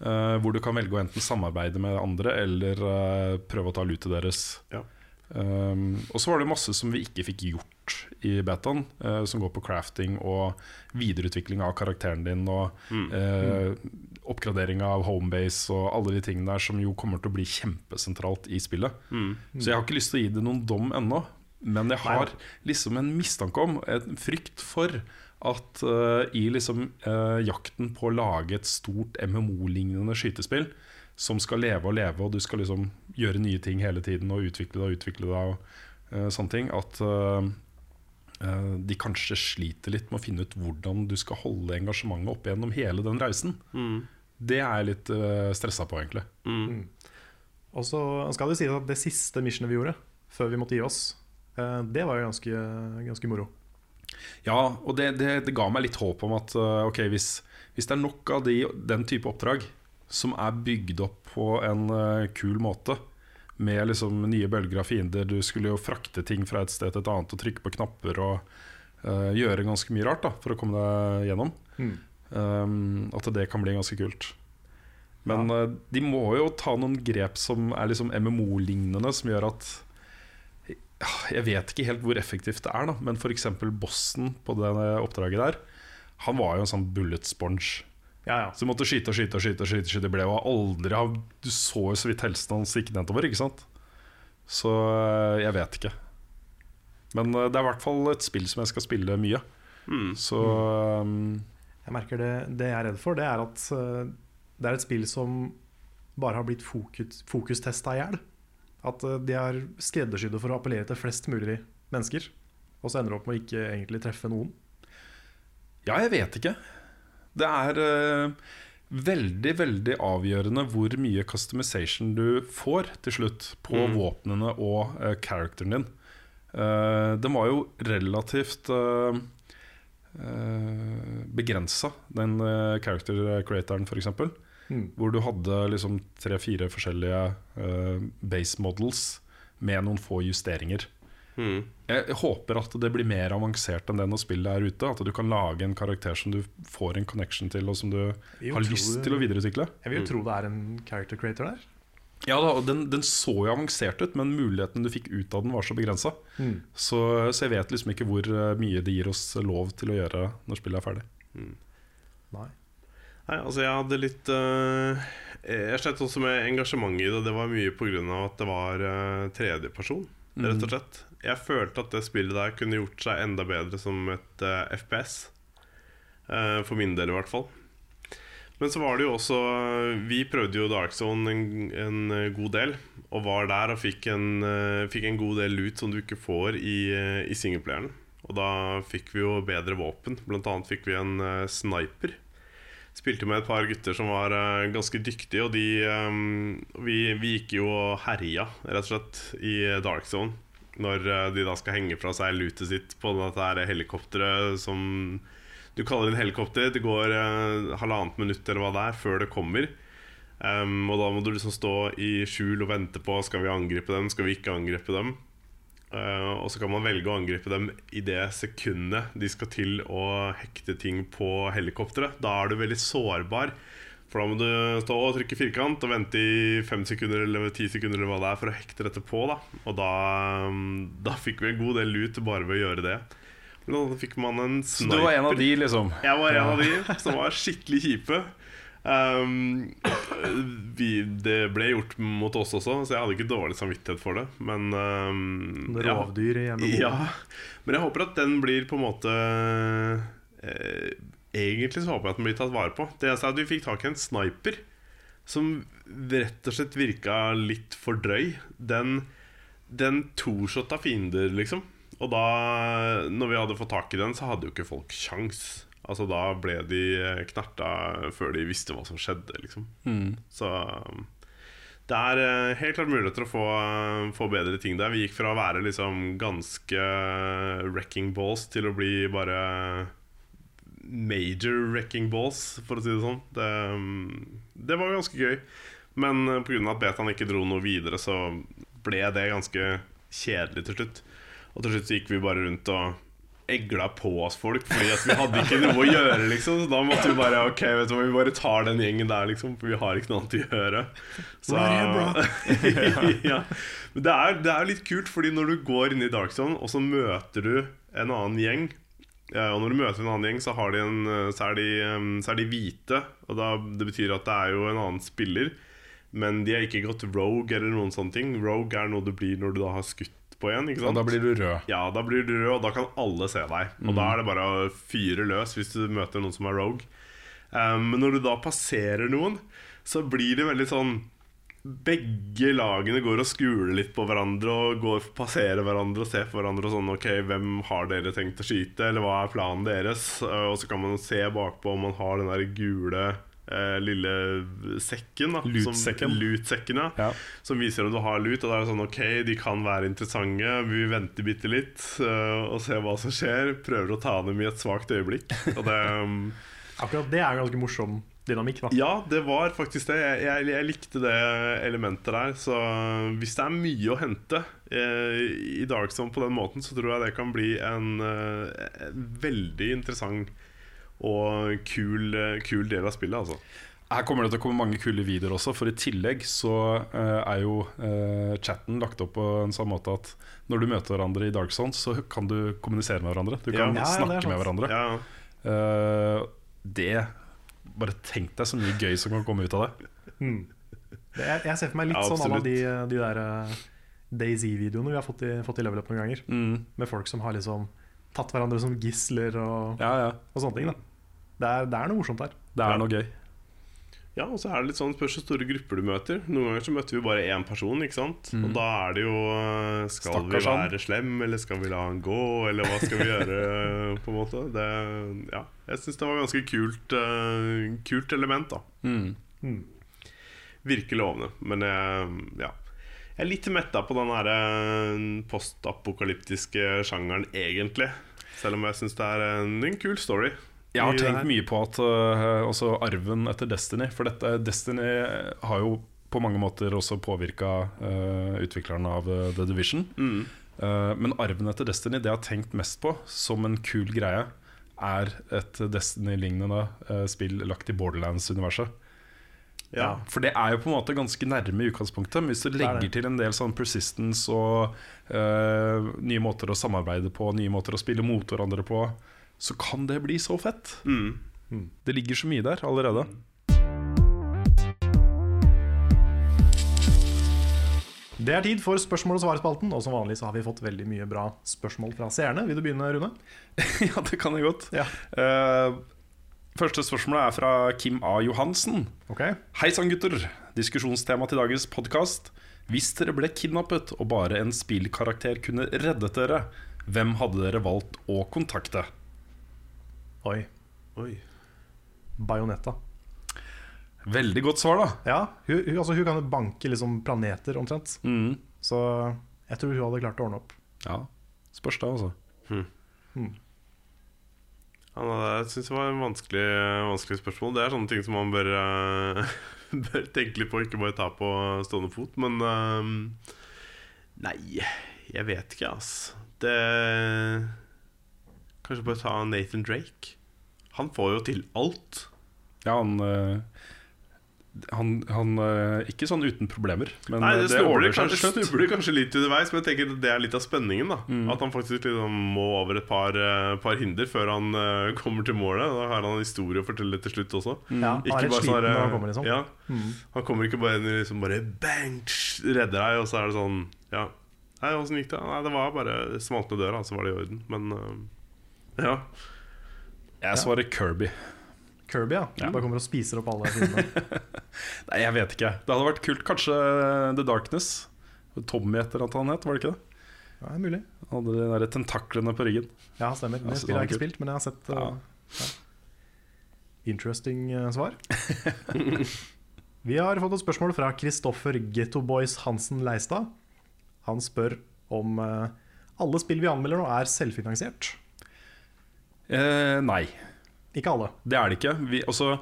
eh, hvor du kan velge å enten samarbeide med andre eller uh, prøve å ta lutet deres. Ja. Um, og så var det masse som vi ikke fikk gjort i betaen, eh, som går på crafting og videreutvikling av karakteren din og eh, oppgradering av homebase og alle de tingene der som jo kommer til å bli kjempesentralt i spillet. Så jeg har ikke lyst til å gi det noen dom ennå, men jeg har liksom en mistanke om, en frykt for, at uh, i liksom uh, jakten på å lage et stort MMO-lignende skytespill som skal leve og leve, og du skal liksom gjøre nye ting hele tiden og utvikle deg og utvikle deg og uh, sånne ting, at de kanskje sliter litt med å finne ut hvordan du skal holde engasjementet oppe gjennom hele den reisen. Det er jeg litt uh, stressa på, egentlig. Og så skal det sies at det siste missionet vi gjorde, før vi måtte gi oss, eh, det var jo ganske, ganske moro. Ja, og det, det, det ga meg litt håp om at uh, ok, hvis, hvis det er nok av de, den type oppdrag som er bygd opp på en uh, kul måte, med liksom nye bølger av fiender Du skulle jo frakte ting fra et sted til et annet og trykke på knapper og uh, gjøre ganske mye rart da for å komme deg gjennom. Um, at det kan bli ganske kult. Men uh, de må jo ta noen grep som er liksom MMO-lignende, som gjør at jeg vet ikke helt hvor effektivt det er, da men f.eks. bossen på det oppdraget der, han var jo en sånn bullet sponge. Ja, ja. Så du måtte skyte og skyte og skyte. og skyte, skyte. Det ble jo aldri av Du så jo så vidt helsen hans gikk nedover, ikke sant? Så øh, jeg vet ikke. Men øh, det er i hvert fall et spill som jeg skal spille mye. Så um... Jeg merker det, det jeg er redd for, det er at eh, det er et spill som bare har blitt fokus, fokustesta i hjel. At eh, de er skreddersydde for å appellere til flest mulig mennesker. Og så ender det opp med å ikke egentlig treffe noen. Ja, jeg vet ikke. Det er øh, veldig, veldig avgjørende hvor mye customization du får til slutt på våpnene og uh, characteren din. Uh, den var jo relativt uh, begrensa, den uh, character creatoren, f.eks. Mm. Hvor du hadde liksom tre-fire forskjellige eh, base models med noen få justeringer. Mm. Jeg håper at det blir mer avansert enn det når spillet er ute. At du kan lage en karakter som du får en connection til, og som du har lyst det- til å videreutvikle. Jeg vil jo tro det er en character creator der. Ja da, den, den så jo avansert ut, men muligheten du fikk ut av den, var så begrensa. Så, så jeg vet liksom ikke hvor eh, mye det gir oss lov til å gjøre når spillet er ferdig. Nei. Nei, altså jeg hadde litt uh, Jeg slet også med engasjementet i det. Det var mye pga. at det var uh, tredjeperson, rett og slett. Jeg følte at det spillet der kunne gjort seg enda bedre som et uh, FPS. Uh, for min del, i hvert fall. Men så var det jo også Vi prøvde jo Dark Zone en, en eh, god del. Og var der og fikk en, eh, fikk en god del lut som du ikke får i, eh, i singleplayeren. Og da fikk vi jo bedre våpen. Blant annet fikk vi en eh, sniper. Spilte med et par gutter som var eh, ganske dyktige, og de um, vi, vi gikk jo og herja, rett og slett, i Dark Zone. Når eh, de da skal henge fra seg lutet sitt på dette helikopteret som du kaller en helikopter. Det går eh, halvannet minutt eller hva det er før det kommer. Um, og da må du liksom stå i skjul og vente på Skal vi angripe dem, skal vi ikke angripe dem. Uh, og så kan man velge å angripe dem i det sekundet de skal til å hekte ting på helikopteret. Da er du veldig sårbar. For da må du stå og trykke firkant og vente i fem sekunder eller ti sekunder eller hva det er for å hekte dette på. da Og da, mm, da fikk vi en god del lut bare ved å gjøre det. Da fikk man en Så sniper. du var en av de, liksom? Jeg var en av de som var skikkelig kjipe. Um, vi, det ble gjort mot oss også, så jeg hadde ikke dårlig samvittighet for det. Men um, Det ja. rovdyr i MMO. Ja, men jeg håper at den blir på en måte eh, Egentlig så håper jeg at den blir tatt vare på. Det eneste er at vi fikk tak i en sniper som rett og slett virka litt for drøy. Den, den toshotta fiender, liksom. Og da, når vi hadde fått tak i den, så hadde jo ikke folk sjans. Altså Da ble de eh, knerta før de visste hva som skjedde, liksom. Så um, det er eh, helt klart muligheter å få, eh, få bedre ting der. Vi gikk fra å være liksom ganske wrecking balls til å bli bare major wrecking balls, for å si det sånn. Det, um, det var ganske gøy. Men eh, pga. at betaen ikke dro noe videre, så ble det ganske kjedelig til slutt. Og til slutt gikk vi bare rundt og egla på oss folk, fordi vi hadde ikke noe å gjøre, liksom. Så da måtte vi bare Ok, vet du hva, vi bare tar den gjengen der, liksom, for vi har ikke noe annet å gjøre. Så, [laughs] ja. Men det er, det er litt kult, fordi når du går inn i Dark Zone, og så møter du en annen gjeng ja, og når du møter en annen gjeng, så, har de en, så, er de, um, så er de hvite. Og da, Det betyr at det er jo en annen spiller. Men de har ikke gått rogue eller noen sånne ting. Rogue er noe du blir når du da har skutt på en. Og da blir du rød. Ja, da blir du rød, og da kan alle se deg. Og da er det bare å fyre løs hvis du møter noen som er rogue. Um, Men når du da passerer noen, så blir det veldig sånn begge lagene går og skuler litt på hverandre og går passerer hverandre og ser på hverandre og sånn Ok, hvem har dere tenkt å skyte, eller hva er planen deres? Og så kan man se bakpå om man har den der gule eh, lille sekken. da Loot-sekken. Som, loot-sekken, ja. Ja. Som viser om du har lut. Og da er det sånn Ok, de kan være interessante. Vi venter bitte litt uh, og ser hva som skjer. Prøver å ta dem i et svakt øyeblikk. Og det [laughs] um, Akkurat det er ganske morsom dynamikk. da ja, det var faktisk det. Jeg, jeg, jeg likte det elementet der. Så hvis det er mye å hente eh, i Dark Zone på den måten, så tror jeg det kan bli en, eh, veldig interessant og kul, eh, kul del av spillet. Altså. Her kommer det til å komme mange kule videoer også, for i tillegg så eh, er jo eh, chatten lagt opp på en sånn måte at når du møter hverandre i Dark Zone, så kan du kommunisere med hverandre. Du kan Ja, snakke med hverandre. Ja, Uh, det Bare tenk deg så mye gøy som kan komme ut av det. Det, jeg, jeg ser for meg litt Ja, sånn absolutt. de, de der uh, Daisy-videoene vi har fått i, fått i level up noen ganger. Mm. Med folk som har liksom tatt hverandre som gisler og, Ja, ja. og sånne ting. det er, det er noe morsomt der. Det er noe gøy. Ja, og så er det litt sånn spørs hvor store grupper du møter. Noen ganger så møter vi bare én person, ikke sant. Og da er det jo eh, Skal Stakkars vi han. være slem, eller skal vi la han gå, eller hva skal vi gjøre, [laughs] på en måte. Det, ja, jeg syns det var ganske kult, uh, kult element, da. Mm. Virker lovende. Men jeg, ja. Jeg er litt metta på den her eh, postapokalyptiske sjangeren, egentlig. Selv om jeg syns det er en, en kul story. Jeg har tenkt mye på at øh, også arven etter Destiny For dette, Destiny har jo på mange måter også påvirka utviklerne av uh, The Division. Mm. Uh, men arven etter Destiny, det jeg har tenkt mest på som en kul greie, er et Destiny-lignende spill lagt i Borderlands-universet. Ja. For det er jo på en måte ganske nærme i utgangspunktet. Men hvis du er legger til en del sånn persistence og nye måter å samarbeide på, nye måter å spille mot hverandre på, så kan det bli så fett. Mm. Det ligger så mye der allerede. Det er tid for spørsmål og svar-spalten, og som vanlig så har vi fått veldig mye bra spørsmål fra seerne. Vil du begynne, Rune? [laughs] ja, det kan jeg godt. Ja. Uh, første spørsmålet er fra Kim A. Johansen. Okay. Hei sann, gutter. Diskusjonstema til dagens podkast. Hvis dere ble kidnappet og bare en spillkarakter kunne reddet dere, hvem hadde dere valgt å kontakte? Oi. Oi. Bajonetta. Veldig godt svar, da. Ja, hun, hun, altså, hun kan jo banke liksom planeter omtrent. Mm. Så jeg tror hun hadde klart å ordne opp. Ja, Spørs det, altså. Ja, det- jeg syns det var en vanskelig, vanskelig spørsmål. Det er sånne ting som man bør, uh, [laughs] bør tenke litt på, ikke bare ta på stående fot. Men uh, Nei, jeg vet ikke, altså. Det Kanskje bare ta Nathan Drake. Han får jo til alt. Ja, han eh, han, han eh, Ikke sånn uten problemer, men Nei, det, det snubler ordner seg kanskje, snubler kanskje litt underveis, men jeg tenker det er litt av spenningen. da At han faktisk liksom må over et par, eh, par hinder før han eh, kommer til målet. Da har han en historie å fortelle til slutt også. Ja, han er bare sånn, han eh, kommer, liksom. ja. Han kommer ikke bare inn og liksom bare bang, redder deg, og så er det sånn Ja. Nei, åssen gikk det? Nei, det var bare smalt ned døra, så var det i orden. Men eh, ja. Jeg svarer Kirby. Kirby, ja. Ja. Bare kommer og spiser opp alle filmene. [laughs] Nei, jeg vet ikke. Det hadde vært kult. Kanskje The Darkness. Tommy etter at han het, var det ikke det? Ja, det er mulig. Han hadde de der tentaklene på ryggen. Ja, stemmer. Det spiller spillet har jeg ikke spilt, men jeg har sett Ja. uh, ja. Interesting uh, svar. [laughs] Vi har fått et spørsmål fra Kristoffer Getto Boys Hansen Leistad. Han spør om uh, alle spill vi anmelder nå, er selvfinansiert. Eh, nei, Ikke alle. det er det ikke. Vi, altså,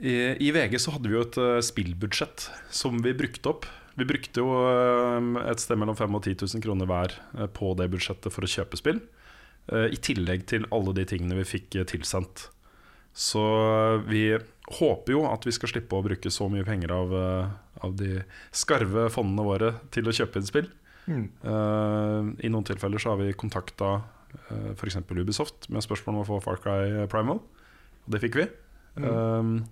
i, I VG så hadde vi jo et uh, spillbudsjett som vi brukte opp. Vi brukte jo uh, et sted mellom 5000 og 10 000 kroner hver uh, på det budsjettet for å kjøpe spill. I tillegg til alle de tingene vi fikk tilsendt. Så vi håper jo at vi skal slippe å bruke så mye penger av, av de skarve fondene våre til å kjøpe inn spill. Mm. I noen tilfeller så har vi kontakta f.eks. Ubisoft med spørsmål om å få Far Cry Primal. Og det fikk vi. Um,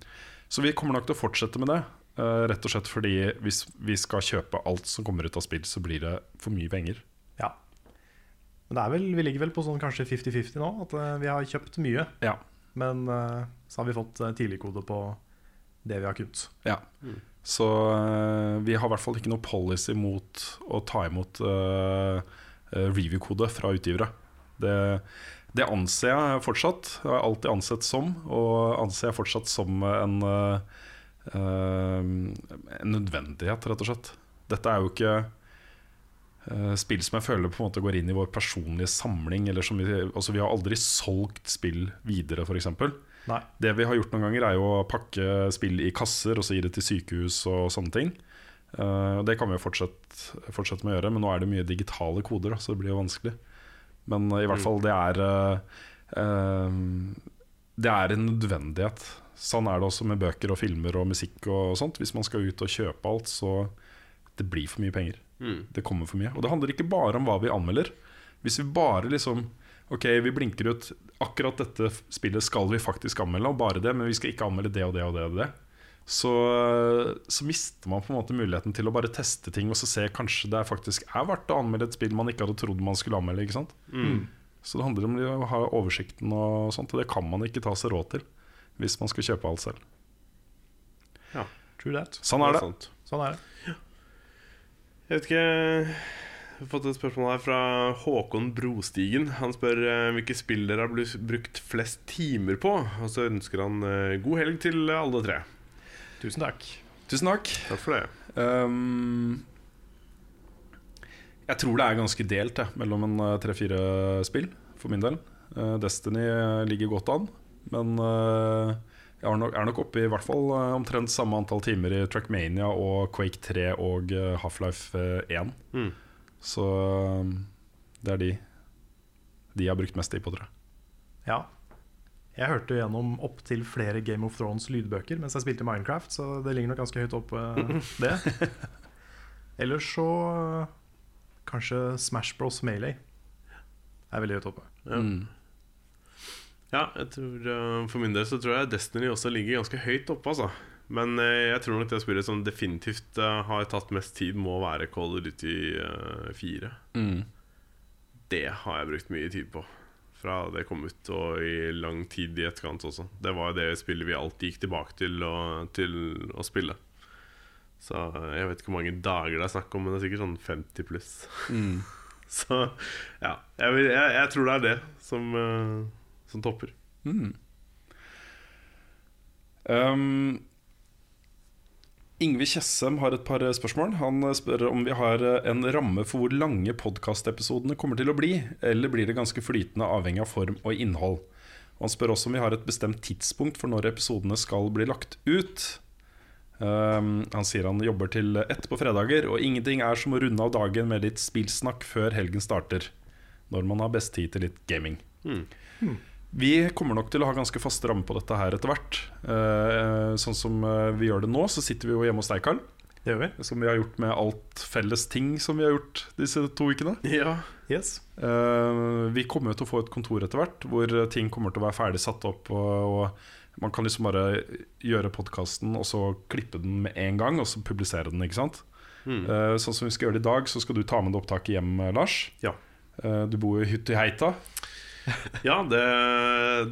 så vi kommer nok til å fortsette med det. Uh, rett og slett fordi hvis vi skal kjøpe alt som kommer ut av spill, så blir det for mye penger. Ja. Men det er vel, vi ligger vel på sånn kanskje 50-50 nå. At uh, vi har kjøpt mye, Ja. men uh, så har vi fått uh, tidligkode på det vi har kunnet. ja. Så eh, vi har i hvert fall ikke noe policy mot å ta imot eh, eh, review-kode fra utgivere. Det, det anser jeg fortsatt, det har alltid ansett som, og anser jeg fortsatt som en, eh, eh, en nødvendighet, rett og slett. Dette er jo ikke eh, spill som jeg føler på en måte går inn i vår personlige samling. Eller som vi, altså vi har aldri solgt spill videre, f.eks. Det vi har gjort noen ganger, er jo å pakke spill i kasser og så gi det til sykehus og sånne ting. Det kan vi jo fortsette, fortsette med å gjøre, men nå er det mye digitale koder, så det blir jo vanskelig. Men i hvert fall, det er eh, eh, Det er en nødvendighet. Sånn er det også med bøker og filmer og musikk og sånt. Hvis man skal ut og kjøpe alt, så det blir for mye penger. Det kommer for mye. Og det handler ikke bare om hva vi anmelder. Hvis vi bare liksom Ok, vi blinker ut akkurat dette spillet skal vi faktisk anmelde, og bare det, men vi skal ikke anmelde det og det og det. og det så, så mister man på en måte muligheten til å bare teste ting og så se kanskje det er faktisk er verdt å anmelde et spill man ikke hadde trodd man skulle anmelde. ikke sant? Så det handler om å ha oversikten, og sånt og det kan man ikke ta seg råd til hvis man skal kjøpe alt selv. Ja, True that. Sånn er det. Sånn er det. Jeg vet ikke Jeg har fått et spørsmål her fra Håkon Brostigen. Han spør eh, hvilke spill dere har brukt flest timer på. Og så ønsker han eh, god helg til alle tre. Tusen takk. Tusen takk. Takk for det. Um, jeg tror det er ganske delt jeg, mellom en eh, tre-fire spill, for min del. Uh, Destiny ligger godt an, men uh, jeg er nok, er nok oppe i hvert fall omtrent samme antall timer i Trackmania og Quake 3 og Half-Life eh, 1. Mm. Så um, det er de De jeg har brukt mest tid på, tror jeg. Ja. Jeg hørte gjennom opptil flere Game of Thrones lydbøker mens jeg spilte Minecraft, så det ligger nok ganske høyt oppe, [laughs] det. Ellers så kanskje Smash Bros. Melee er veldig høyt oppe. Ja. Ja, jeg tror, eh, For min del så tror jeg Destiny også ligger ganske høyt oppe. Altså. Men eh, jeg tror nok det spillet som definitivt eh, har tatt mest tid, må være Call of Duty eh, 4. Det har jeg brukt mye tid på. Fra det kom ut, og i lang tid i etterkant også. Det var det spillet vi alltid gikk tilbake til å, til å spille. Så jeg vet ikke hvor mange dager det er snakk om, men det er sikkert sånn 50 pluss. [laughs] Så ja, jeg, vil, jeg, jeg tror det er det som, eh, som topper. Um, Ingve Tjessem har et par spørsmål. Han spør om vi har en ramme for hvor lange podkastepisodene kommer til å bli, eller blir det ganske flytende avhengig av form og innhold. Og han spør også om vi har et bestemt tidspunkt for når episodene skal bli lagt ut. Um, han sier han jobber til ett på fredager, og ingenting er som å runde av dagen med litt spillsnakk før helgen starter. Når man har best tid til litt gaming. Vi kommer nok til å ha ganske faste rammer på dette her etter hvert. Eh, sånn som eh, vi gjør det nå, så sitter vi jo hjemme hos deg, Karl. Det gjør vi. Som vi har gjort med alt felles ting som vi har gjort disse to ukene. Ja, Yes. Eh, vi kommer jo til å få et kontor etter hvert hvor ting kommer til å være ferdig satt opp. Og, og man kan liksom bare gjøre podkasten og så klippe den med en gang, og så publisere den. ikke sant? Eh, sånn som vi skal gjøre det i dag, så skal du ta med det opptaket hjem, Lars. Ja. Eh, du bor jo i hytte i heita. [laughs] ja det,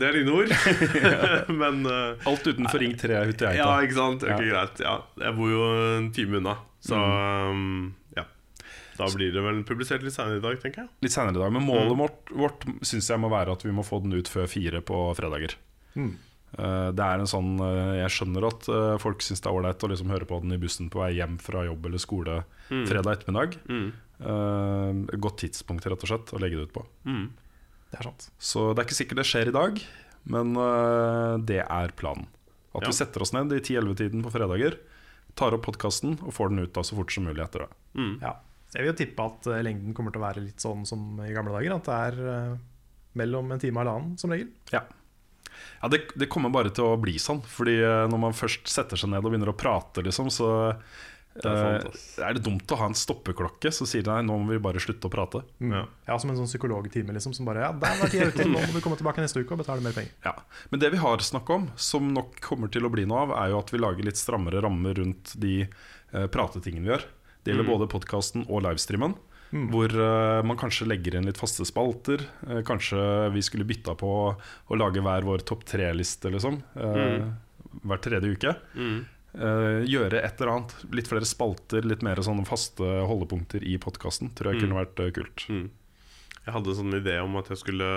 det er dine ord. [laughs] Men uh, Alt utenfor Ring 3 hytte i heita. Ja, ikke sant? Det ja. greit. Ja, jeg bor jo en time unna, så Mm. um, ja. Da blir det vel publisert litt senere i dag, tenker jeg. Litt senere i dag. Men målet vårt, vårt syns jeg må være at vi må få den ut før fire på fredager. Eh, det er en sånn uh, Jeg skjønner at uh, folk syns det er ålreit å liksom høre på den i bussen på vei hjem fra jobb eller skole fredag ettermiddag. Mm. godt tidspunkt rett og slett å legge det ut på. Det er sant. Så det er ikke sikkert det skjer i dag, men eh, det er planen. At Ja. vi setter oss ned i 10-11-tiden på fredager, tar opp podkasten og får den ut da så fort som mulig etter det. Ja. Jeg vil jo tippe at eh, lengden kommer til å være litt sånn som i gamle dager. At det er eh, mellom en time og halvannen, som regel. Ja, ja det, det kommer bare til å bli sånn. Fordi når man først setter seg ned og begynner å prate, liksom, så er sant, eh, er det dumt å ha en stoppeklokke som sier nei, nå må vi bare slutte å prate. Ja. Ja, Som en sånn psykologtime liksom, som bare Ja, der var tida ute, nå må vi komme tilbake neste uke og betale mer penger. Ja. Men det vi har snakk om, som nok kommer til å bli noe av, er jo at vi lager litt strammere rammer rundt de uh, pratetingene vi gjør. Det gjelder både podkasten og livestreamen. Hvor uh, man kanskje legger inn litt faste spalter. Uh, kanskje vi skulle bytta på å lage hver vår topp tre-liste, liksom. eh, Hver tredje uke. Eh, gjøre et eller annet. Litt flere spalter, litt mer sånne faste holdepunkter i podkasten. Tror jeg kunne vært uh, kult. Jeg hadde en sånn idé om at jeg skulle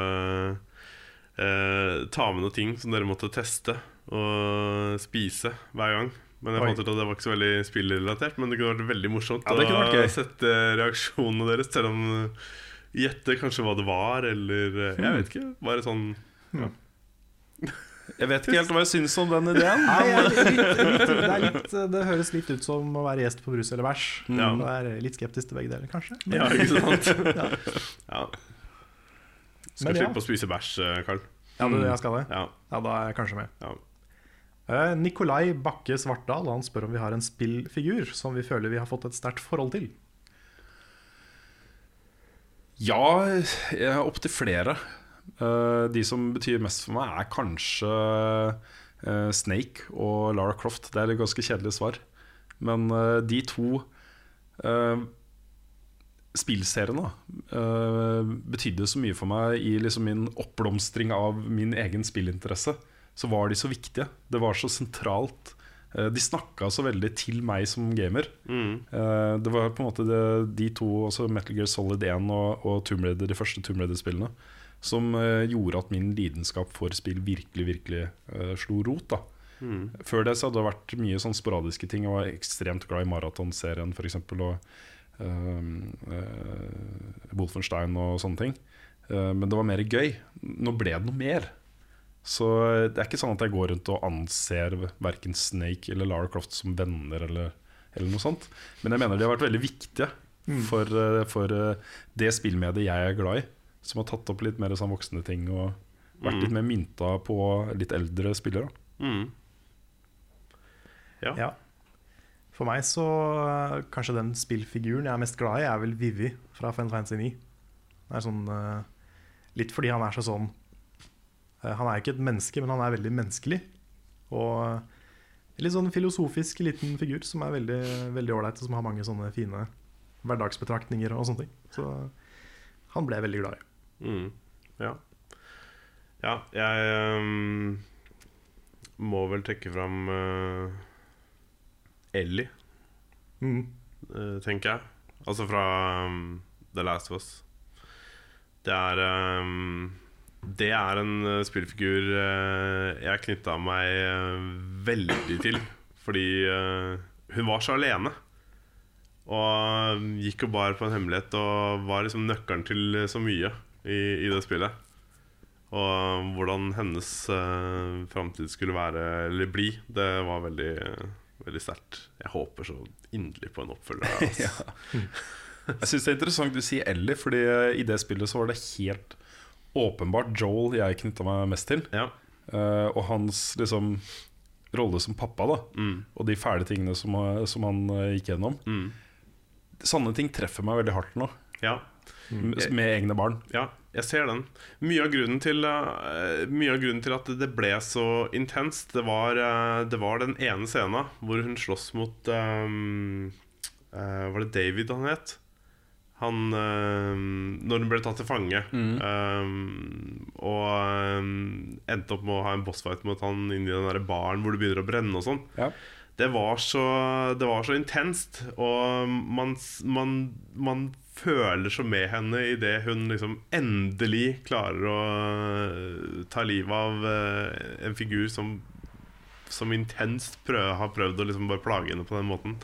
uh, ta med noen ting som dere måtte teste og spise hver gang. Men jeg Oi. fant ut at det var ikke så veldig spillrelatert. Men det kunne vært veldig morsomt Ja, å sette reaksjonene deres selv om Gjette kanskje hva det var, eller Jeg vet ikke. Bare sånn [laughs] Jeg vet ikke helt hva jeg syns om den ideen. Nei, [laughs] jeg litt, litt, det, er litt, det høres litt ut som å være gjest på Brus eller Bæsj. Ja. Jeg er litt skeptisk til begge deler, kanskje. Men, Ja, ikke sant? [laughs] ja. Skal Men ja. slippe å spise bæsj, eh, Karl. ja, du, jeg skal det. Ja. Ja, da er jeg kanskje med. Ja. Eh, Nikolai Bakke Svartdal Han spør om vi har en spillfigur som vi føler vi har fått et sterkt forhold til. Ja, opptil flere. Eh, de som betyr mest for meg, er kanskje eh, Snake og Lara Croft. Det er et ganske kjedelig svar. Men eh, de to spillseriene betydde så mye for meg i liksom min oppblomstring av min egen spillinteresse. Så var de så viktige. Det var så sentralt. De snakka så veldig til meg som gamer. Eh, det var på en måte det, de to, også Metal Gear Solid 1 og, og Tomb Raider, de første Tomb Raider-spillene, som eh, gjorde at min lidenskap for spill virkelig, virkelig uh, slo rot. da Før det så hadde det vært mye sånn sporadiske ting. Jeg var ekstremt glad i maratonserien, f.eks. Og uh, Wolfenstein og sånne ting. Uh, men det var mer gøy. Nå ble det noe mer. Så det er ikke sånn at jeg går rundt og anser verken Snake eller Lara Croft som venner eller, eller noe sånt. Men jeg mener de har vært veldig viktige for, eh, for eh, det spillmediet jeg er glad i. Som har tatt opp litt mer sånn voksne ting og vært litt mer mynta på litt eldre spillere. Mm. Ja. Ja. For meg så eh, Kanskje den spillfiguren jeg er mest glad i, er vel Vivi fra Final Fantasy 9. Det er sånn eh, Litt fordi han er så sånn eh, Han er ikke et menneske, men han er veldig menneskelig. Og litt sånn filosofisk liten figur som er veldig veldig ålreit, og som har mange sånne fine hverdagsbetraktninger og sånne ting. Så han ble jeg veldig glad i. Mm. Ja. Ja, jeg um, må vel trekke fram uh, Ellie, Mm. uh, tenker jeg. Altså fra um, The Last of Us. Det er um, Det er en eh, spillfigur jeg knytta meg veldig til. Fordi hun var så alene. Og gikk og bar på en hemmelighet og var liksom nøkkelen til så mye i, i det spillet. Og hvordan hennes uh, framtid skulle være eller bli, det var veldig, veldig sterkt. Jeg håper så inderlig på en oppfølger. Altså. [laughs] Jeg syns det er interessant du sier Ellie, Fordi eh, i det spillet så var det helt åpenbart Joel jeg knytta meg mest til. Ja. Uh, og hans liksom rolle som pappa, da. Mm. Og de fæle tingene som, som han uh, gikk gjennom. Mm. Sånne ting treffer meg veldig hardt nå, ja. M- med egne barn. Ja, jeg ser den. Mye av grunnen til, uh, mye av grunnen til at det ble så intenst, det var, uh, det var den ene scenen hvor hun slåss mot um, uh, Var det David han het? Han Når hun ble tatt til fange. ehm, og ehm, endte opp med å ha en bossfight mot han inni den der baren hvor det begynner å brenne og sånn. Ja. det var så, det var så intenst, og man, man, man føler så med henne idet hun liksom endelig klarer å eh, ta livet av eh, en figur som, som intenst prøv, har prøvd å liksom bare plage henne på den måten.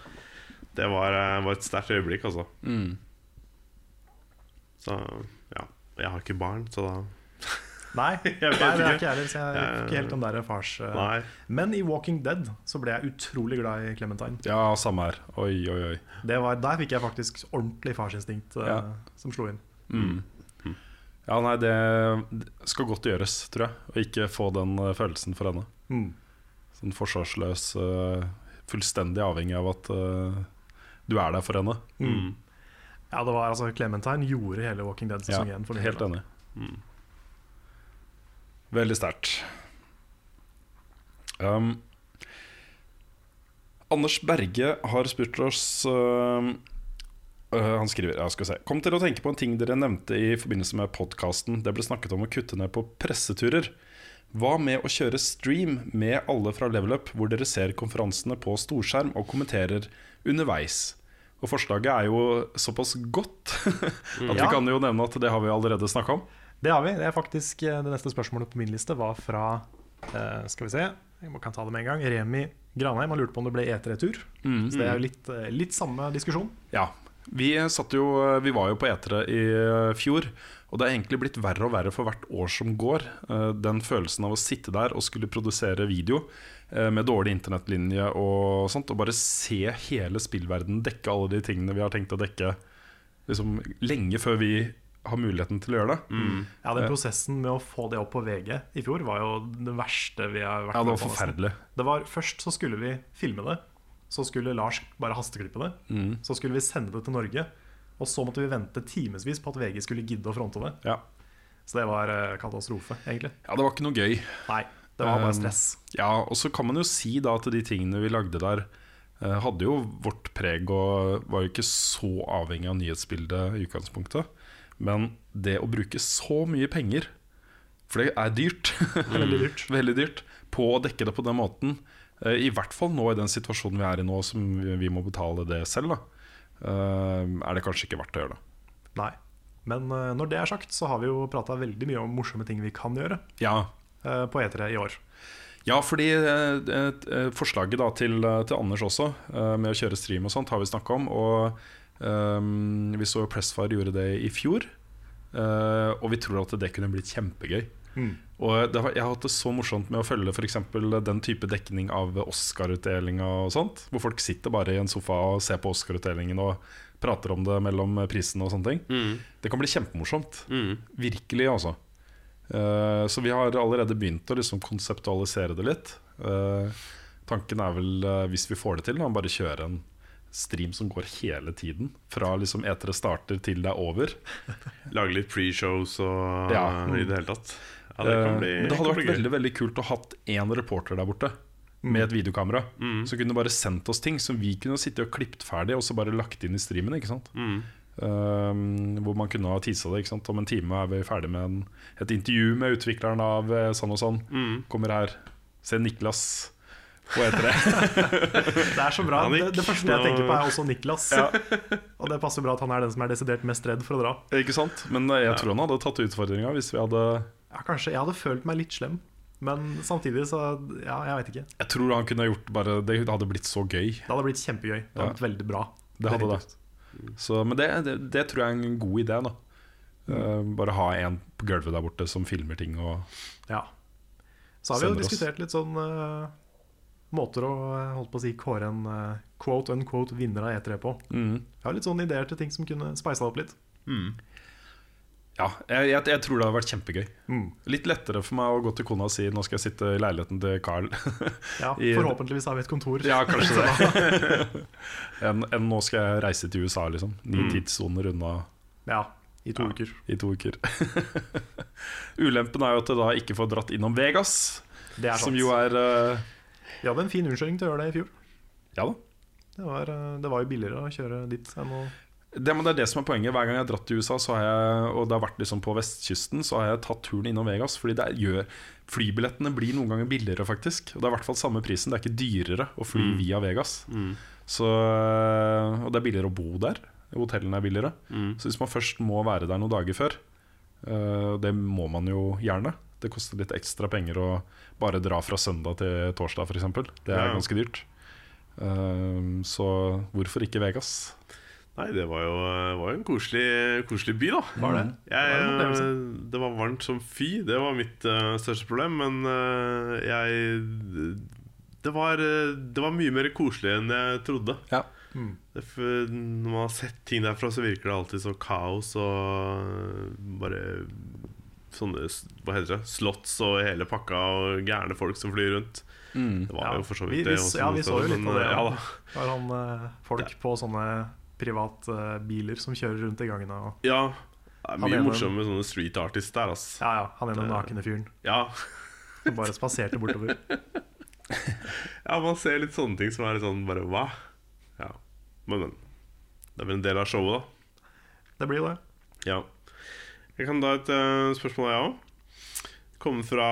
Det var, eh, var et sterkt øyeblikk, altså. Mm. Så ja. Jeg har ikke barn, så da [laughs] Nei, vet nei, det er ikke. jeg heller, så jeg vet ikke helt om det er fars eh, Nei. Men i Walking Dead så ble jeg utrolig glad i Clementine. Ja, samme her. Oi, oi, oi. Det var, der fikk jeg faktisk ordentlig farsinstinkt eh, Ja. som slo inn. Mm. Ja, nei, det skal godt gjøres, tror jeg. Å ikke få den eh, følelsen for henne. Mm. Sånn forsvarsløs, fullstendig avhengig av at du er der for henne. Mm. Ja, det var altså Clementine gjorde hele Walking Dead Ja, sesong 1 for min helt enig. enig. Veldig sterkt. Um, Anders Berge har spurt oss uh, uh, Han skriver ja, skal se. Kom til å tenke på en ting dere nevnte i forbindelse med podkasten. Det ble snakket om å kutte ned på presseturer. Hva med å kjøre stream med alle fra Level Up, hvor dere ser konferansene på storskjerm og kommenterer underveis? Og Forslaget er jo såpass godt [laughs] at vi kan jo nevne at det har vi allerede snakka om. Det har vi. Det er faktisk eh, Det neste spørsmålet på min liste var fra eh, Skal vi se, jeg kan ta det med en gang. Remi Granheim. Han lurte på om det ble E3-tur. Så det er jo litt, eh, litt samme diskusjon. Ja. Vi, satt jo, vi var jo på etere i fjor, og det er egentlig blitt verre og verre for hvert år som går. Den følelsen av å sitte der og skulle produsere video med dårlig internettlinje og sånt, og bare se hele spillverdenen dekke alle de tingene vi har tenkt å dekke liksom, lenge før vi har muligheten til å gjøre det. Ja, Den prosessen med å få det opp på VG i fjor var jo det verste vi har vært Ja, det var forferdelig. Det var Først så skulle vi filme det. Så skulle Lars bare hasteklippe det. Mm. Så skulle vi sende det til Norge. Og så måtte vi vente timevis på at VG skulle gidde å fronte det. Ja. Så det var eh, katastrofe, egentlig. ja, det var ikke noe gøy. Nei, det var bare Um, stress. Ja, og så kan man jo si da at de tingene vi lagde der eh, hadde jo vårt preg og var jo ikke så avhengig av nyhetsbildet i utgangspunktet. Men det å bruke så mye penger, for det er dyrt, [laughs] Veldig dyrt. [laughs] veldig dyrt, på å dekke det på den måten, eh, i hvert fall nå i den situasjonen vi er i nå, som vi må betale det selv, da, eh, er det kanskje ikke verdt å gjøre det. Nei. Men eh, når det er sagt, så har vi jo prata veldig mye om morsomme ting vi kan gjøre Ja, på E3 i år. Ja, fordi forslaget da til, til Anders også, med å kjøre stream og sånt, har vi snakka om. Og eh, vi så jo Pressfire gjorde det i fjor. uh, og vi tror at det kunne blitt kjempegøy. Mm. Og det jeg har hatt det så morsomt med å følge for eksempel den type dekning av Oscar-utdelinga og sånt. Hvor folk sitter bare i en sofa og ser på Oscar-utdelingen og prater om det mellom prisene og sånne ting. Mm. Det kan bli kjempemorsomt. Mm. Virkelig, altså. Uh, så vi har allerede begynt å liksom konseptualisere det litt. Uh, tanken er vel, hvis vi får det til, å bare kjøre en stream som går hele tiden. Fra liksom etere starter til det er over. [laughs] Lage litt pre-shows og Ja. i det hele tatt. Ja, det kan Eh, bli, Men det hadde vært veldig veldig kult å hatt én reporter der borte. Med et videokamera Som kunne bare sendt oss ting som vi kunne sitte og klippet ferdig og så bare lagt inn i streamen. Ikke sant? Mm. Um, hvor man kunne ha tisa det. Om en time er vi ferdig med en, et intervju med utvikleren av eh, sånn og sånn. Mm. Kommer her. Se Niklas på E3. [laughs] Det er så bra. Det, det første jeg tenker på, er også Niklas. Ja. [laughs] Og det passer bra at han er den som er desidert mest redd for å dra. Ikke sant? Men eh, jeg tror han hadde tatt utfordringa hvis vi hadde Ja, kanskje Jeg hadde følt meg litt slem, men samtidig så Ja, jeg vet ikke. Jeg tror han kunne gjort bare Det hadde blitt så gøy. Det hadde blitt kjempegøy. Det hadde blitt veldig bra. Det hadde det. Så, men det, det, det tror jeg er en god idé. da mm. Bare ha en på gulvet der borte som filmer ting. Og, Ja. Så har vi jo diskutert litt sånn eh, måter å eh, holdt på å si kåre en eh, quote unquote vinner av E3 på. mm. Jeg har litt sånne ideer til ting som kunne speisa opp litt. Ja, jeg, jeg, jeg tror det hadde vært kjempegøy. Mm. Litt lettere for meg å gå til kona og si nå skal jeg sitte i leiligheten til Carl. [laughs] Ja, [laughs] Forhåpentligvis har vi et kontor. ja, kanskje [laughs] det. enn en, nå skal jeg reise til USA, liksom. Ni Mm. tidssoner unna Ja, I to Ja. uker. i to uker. Ulempen er jo at jeg da ikke får dratt innom Vegas, som jo er eh, Vi hadde en fin unnskyldning til å gjøre det i fjor. Ja da. Det var, eh, det var jo billigere å kjøre dit enn å Det, men det er det som er poenget. Hver gang jeg har dratt til USA, så har jeg, og det har vært liksom på vestkysten, så har jeg tatt turen innom Vegas. Fordi det er, gjør, flybillettene blir noen ganger billigere, faktisk. Og det er i hvert fall samme prisen. Det er ikke dyrere å fly via Vegas. Så, og det er billigere å bo der. Hotellene er billigere. Så hvis man først må være der noen dager før, eh, det må man jo gjerne. Det koster litt ekstra penger å bare dra fra søndag til torsdag, f.eks. Det er Ja. ganske dyrt. Um, Så hvorfor ikke Vegas? Nei, det var jo, var jo en koselig, koselig by, da. Var det? Jeg, det var eh, det var varmt som fy. Det var mitt uh, største problem. Men uh, jeg det var, det var mye mer koselig enn jeg trodde. Ja. Det, er for, når man har sett ting derfra, så virker det alltid så kaos og bare sånne Hva heter det? Slotts og hele pakka og gærne folk som flyr rundt. Det var Ja, jo for så vidt det vi- vi, ja, vi så jo litt men, av det, eh, ja. Det var han, eh, folk på sånne privatbiler som kjører rundt i gangene. Og, ja det er mye morsomt med sånne street artists der, ass. ja, ja, han ene nakne fyren Ja. som bare spaserte bortover. [laughs] ja, man ser litt sånne ting som er litt sånn bare hva? Ja. Men, men. Det er vel en del av showet, da. Det blir jo det. Ja. Jeg kan ta et uh, spørsmål, jeg òg. Kommer fra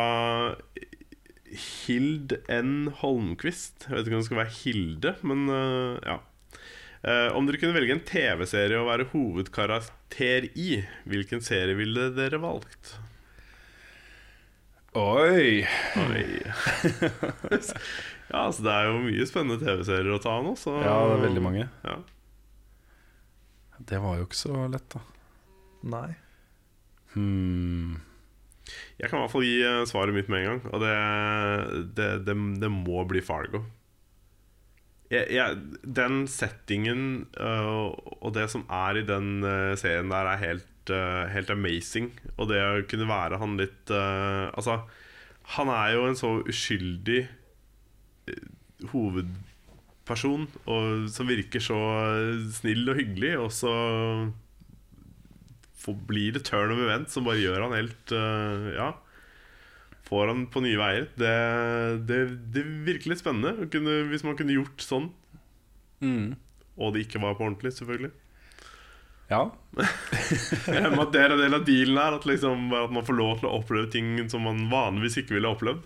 Hild N. Holmquist. Jeg vet ikke om det skal være Hilde, men uh, ja. Uh, om dere kunne velge en TV-serie å være hovedkarakter i, hvilken serie ville dere valgt? Oi! Oi. [laughs] ja, altså det er jo mye spennende TV-serier å ta nå. Så Ja, det er veldig mange. Ja. Det var jo ikke så lett, da. Nei. Hmm. Jeg kan i hvert fall gi eh, svaret mitt med en gang. Og det, det, det, det må bli Fargo. Jeg, jeg, den settingen uh, og det som er i den uh, serien der, er helt, uh, helt amazing. Og det å kunne være han litt Altså, han er jo en så uskyldig hovedperson og som virker så snill og hyggelig, og så blir det turn of event som bare gjør han helt uh, Ja. Får han på nye veier. Det, det, det virker litt spennende å kunne, hvis man kunne gjort sånn. Og det ikke var på ordentlig, selvfølgelig. Ja. [laughs] Jeg at det er en del av dealen her. At, liksom, at man får lov til å oppleve ting som man vanligvis ikke ville opplevd.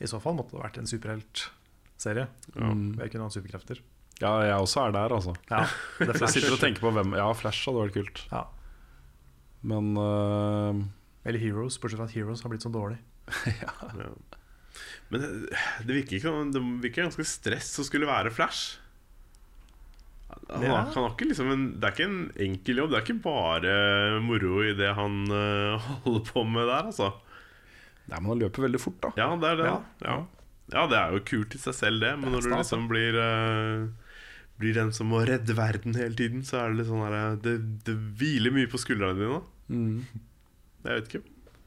I så fall måtte det vært en superheltserie. Ja. Jeg kunne hatt superkrefter. Ja, jeg også er der, altså. Ja, det [laughs] Jeg Flash. sitter og tenker på hvem Ja, Flash hadde vært kult. Ja. Men uh... Eller Heroes, bortsett fra at Heroes har blitt så dårlig. [laughs] Ja. Men det, det, virker ikke, det virker ganske stress å skulle være Flash. Han, Ja. han har ikke liksom en, det er ikke en enkel jobb. Det er ikke bare moro i det han uh, [laughs] holder på med der, altså. Nei, men han løper veldig fort, da. Ja, det er det. Ja. Ja. Ja. det er jo kult i seg selv, det. Men Det når du liksom blir øh, Blir den som må redde verden hele tiden, så er det litt sånn her Det, det hviler mye på skuldrene dine. Jeg vet ikke.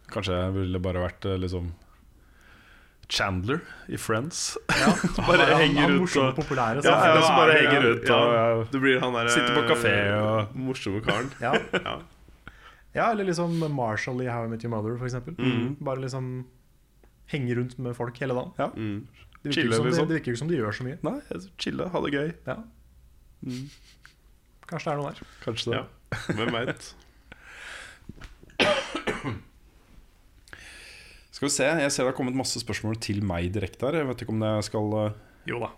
Kanskje jeg ville bare vært øh, liksom Chandler i Friends. Ja, [laughs] Bare han, henger han ut og- populære. Ja, så- ja, så bare er henger ut ja, og, Du blir han der Sitter på kafé og- Morsomme karen. [laughs] ja. Ja. ja, eller liksom Marshall i How I Met Your Mother, eksempel. Mm. Bare liksom henge rundt med folk hele dagen. Ja. Mm. Det virker, Chille, som, liksom. det, det virker ikke som de gjør så mye. Nei, chille, ha det gøy. Ja. Kanskje det er noe der. Kanskje det. Ja. Hvem veit? [coughs] Skal vi se, Jeg ser det har kommet masse spørsmål til meg direkte her. Jeg vet ikke om jeg skal øh, Jo da,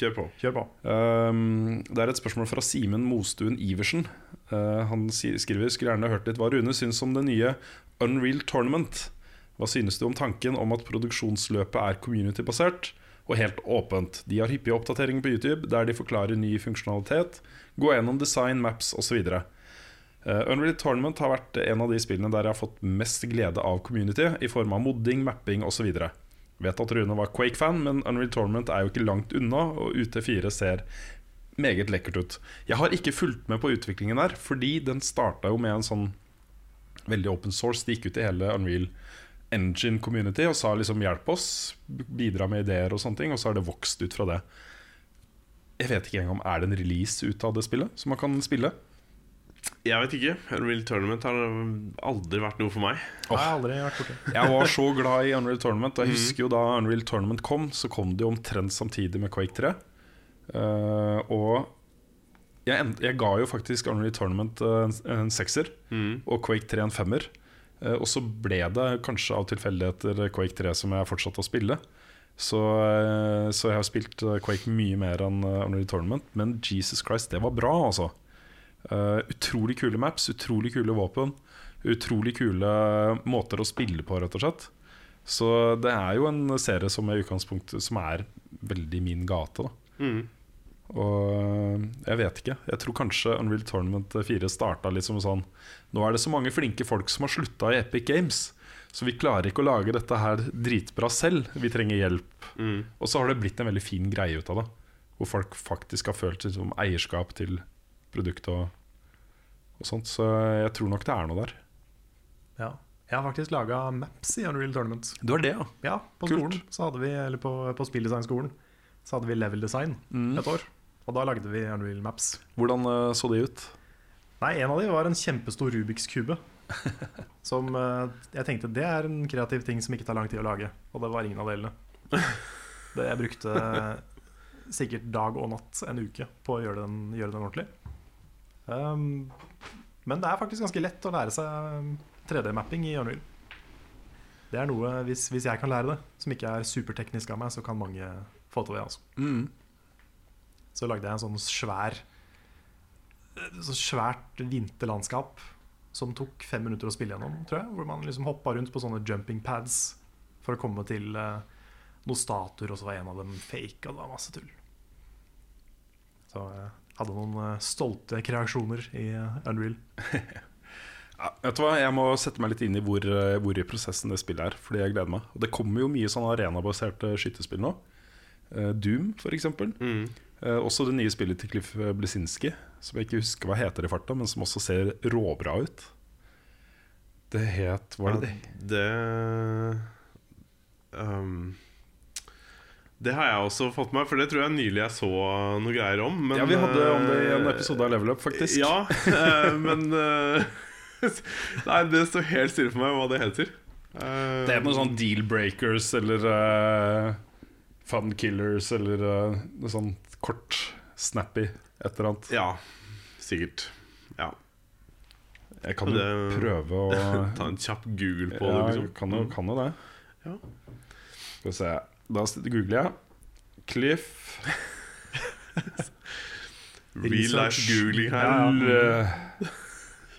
Kjør på. kjør på. Um, det er et spørsmål fra Simen Mostuen Iversen. Uh, han skriver skulle gjerne hørt litt hva Rune syns om det nye Unreal Tournament. Hva synes du om tanken om at produksjonsløpet er community-basert og helt åpent? De har hyppige oppdateringer på YouTube der de forklarer ny funksjonalitet, gå gjennom design, maps osv. Uh, Unreal Tournament har vært en av de spillene der jeg har fått mest glede av community, i form av modding, mapping osv. Vet at Rune var Quake-fan, men Unreal Tournament er jo ikke langt unna, og UT4 ser meget lekkert ut. Jeg har ikke fulgt med på utviklingen der, fordi den starta jo med en sånn veldig open source. De gikk ut i hele Unreal Engine community og sa liksom 'hjelp oss', bidra med ideer og sånne ting, og så har det vokst ut fra det. Jeg vet ikke engang om er det en release ut av det spillet som man kan spille. Jeg vet ikke. Unreal Tournament har aldri vært noe for meg. Jeg har aldri vært borti. [laughs] Jeg var så glad i Unreal Tournament. Jeg husker jo Da Unreal Tournament kom, så kom det jo omtrent samtidig med Quake 3. Uh, og jeg, end- jeg ga jo faktisk Unreal Tournament eh, en, en sekser, og Quake 3 en femmer. Eh, og så ble det kanskje av tilfeldigheter Quake 3 som jeg fortsatte å spille. Så, eh, så jeg har spilt eh, Quake mye mer enn Unreal Tournament. Men Jesus Christ, det var bra, altså. Utrolig kule maps, utrolig kule våpen. Utrolig kule måter å spille på, rett og slett. Så det er jo en serie som er utgangspunktet Som er veldig min gate. Da. Mm. Og jeg vet ikke. Jeg tror kanskje Unreal Tournament 4 starta litt som sånn Nå er det så mange flinke folk som har slutta i Epic Games, så vi klarer ikke å lage dette her dritbra selv. Vi trenger hjelp. Mm. Og så har det blitt en veldig fin greie ut av det. Hvor folk faktisk har følt seg som eierskap til produktet og, og sånt. Så jeg tror nok det er noe der. Ja. Jeg har faktisk laga maps i Unreal Tournament. Du har det, ja? Ja, på Kult. skolen så hadde vi, eller på, på spilldesignskolen så hadde vi level design Mm. et år. Og da lagde vi Unreal Maps. Hvordan uh, så de ut? Nei, en av de var en kjempestor Rubiks kube. [laughs] Som uh, jeg tenkte det er en kreativ ting som ikke tar lang tid å lage. Og det var ingen av delene. [laughs] Det jeg brukte sikkert dag og natt en uke på å gjøre den, gjøre den ordentlig. Um, men det er faktisk ganske lett å lære seg 3D-mapping i Unreal. Det er noe, hvis, hvis jeg kan lære det, som ikke er superteknisk av meg, så kan mange få til det. Altså. Mm. Så lagde jeg en sånn svær Så svært vinterlandskap som tok fem minutter å spille gjennom, tror jeg. Hvor man liksom hoppa rundt på sånne jumping pads for å komme til uh, noen statuer, og så var en av dem fake, og det var masse tull. Så jeg hadde noen uh, stolte kreasjoner i eh, Unreal. [laughs] Ja, vet du hva, Jeg må sette meg litt inn i hvor, hvor i prosessen det spillet er. Fordi jeg gleder meg Og Det kommer jo mye sånn arenabaserte skytterspill nå. Doom, for eksempel. Mm. Eh, også det nye spillet til Cliff Blesinski, som jeg ikke husker hva heter i farta, men som også ser råbra ut. Det het Hva er det det um, Det har jeg også fått med meg, for det tror jeg nylig jeg så noe greier om. Men, Ja, vi hadde om det i en eh, episode av Level Up, faktisk. Ja, eh, men eh, [laughs] Nei, det står helt stille for meg hva det heter. Eh, Det er noe sånn Deal Breakers eller uh, Fun Killers eller uh, noe sånn kort, snappy et eller annet. Ja, sikkert. Ja. Jeg kan jo prøve [laughs] å Ta en kjapp google på ja, det. Liksom. kan, jo, kan jo det. Ja. Skal vi se. Da googler jeg. Cliff [laughs] Real life googling her. Ja, L-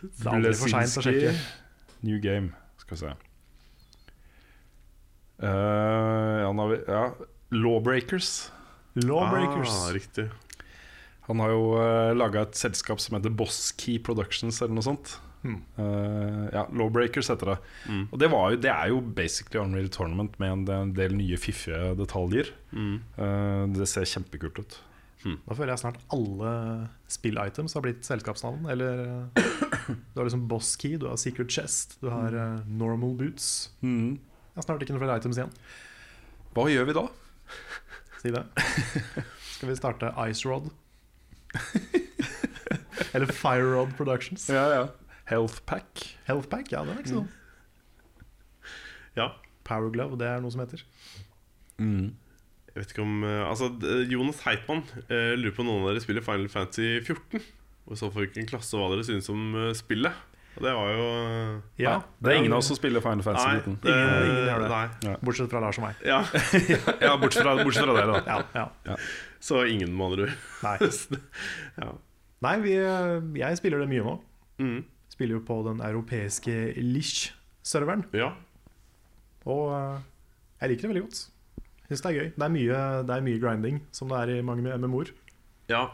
Det er aldri for seint å sjekke. New game. Skal vi se. Uh, ja, nå har vi, ja. Lawbreakers. Lawbreakers. Ah, riktig. Han har jo uh, laga et selskap som heter Boss Key Productions eller noe sånt. Mm. Uh, ja, Lawbreakers heter det. Mm. Og det, var jo, det er jo basically Unreal Tournament med en, del nye fiffige detaljer. Mm. Uh, det ser kjempekult ut. Da føler jeg snart alle spill-items har blitt selskapsnavn. Eller eh, Du har liksom Boss Key, du har Secret Chest, du har uh, Normal Boots. Mm. har er snart ikke noen flere items igjen. Hva gjør vi da? Si det. [laughs] Skal vi starte Ice Rod? [laughs] Eller Fire Rod Productions. Ja, ja. Health Pack. Health Pack, ja, det er ikke sånn. Ja. Power Glove, det er noe som heter. Mm. Jeg vet ikke om eh, Altså, Jonas Heitmann eh, lurer på om noen av dere spiller Final Fantasy 14. Og i så fall hvilken klasse hva dere synes om eh, spillet. Og det var jo eh, Ja, Det er ingen av oss som spiller Final Fantasy Nei, 19. det, Ingen- ingen gjør det. Nei. Bortsett fra Lars og meg. Ja, [laughs] Ja, bortsett fra, bortsett fra dere, da. Ja, ja. Så ingen, med andre ord. Nei. [laughs] Ja. Nei, vi, jeg spiller det mye nå. Mm. Spiller jo på den europeiske Lish-serveren. ja. Og eh, jeg liker det veldig godt. Syns det er gøy. Det er mye, det er mye grinding, som det er i mange MMO-er. Ja.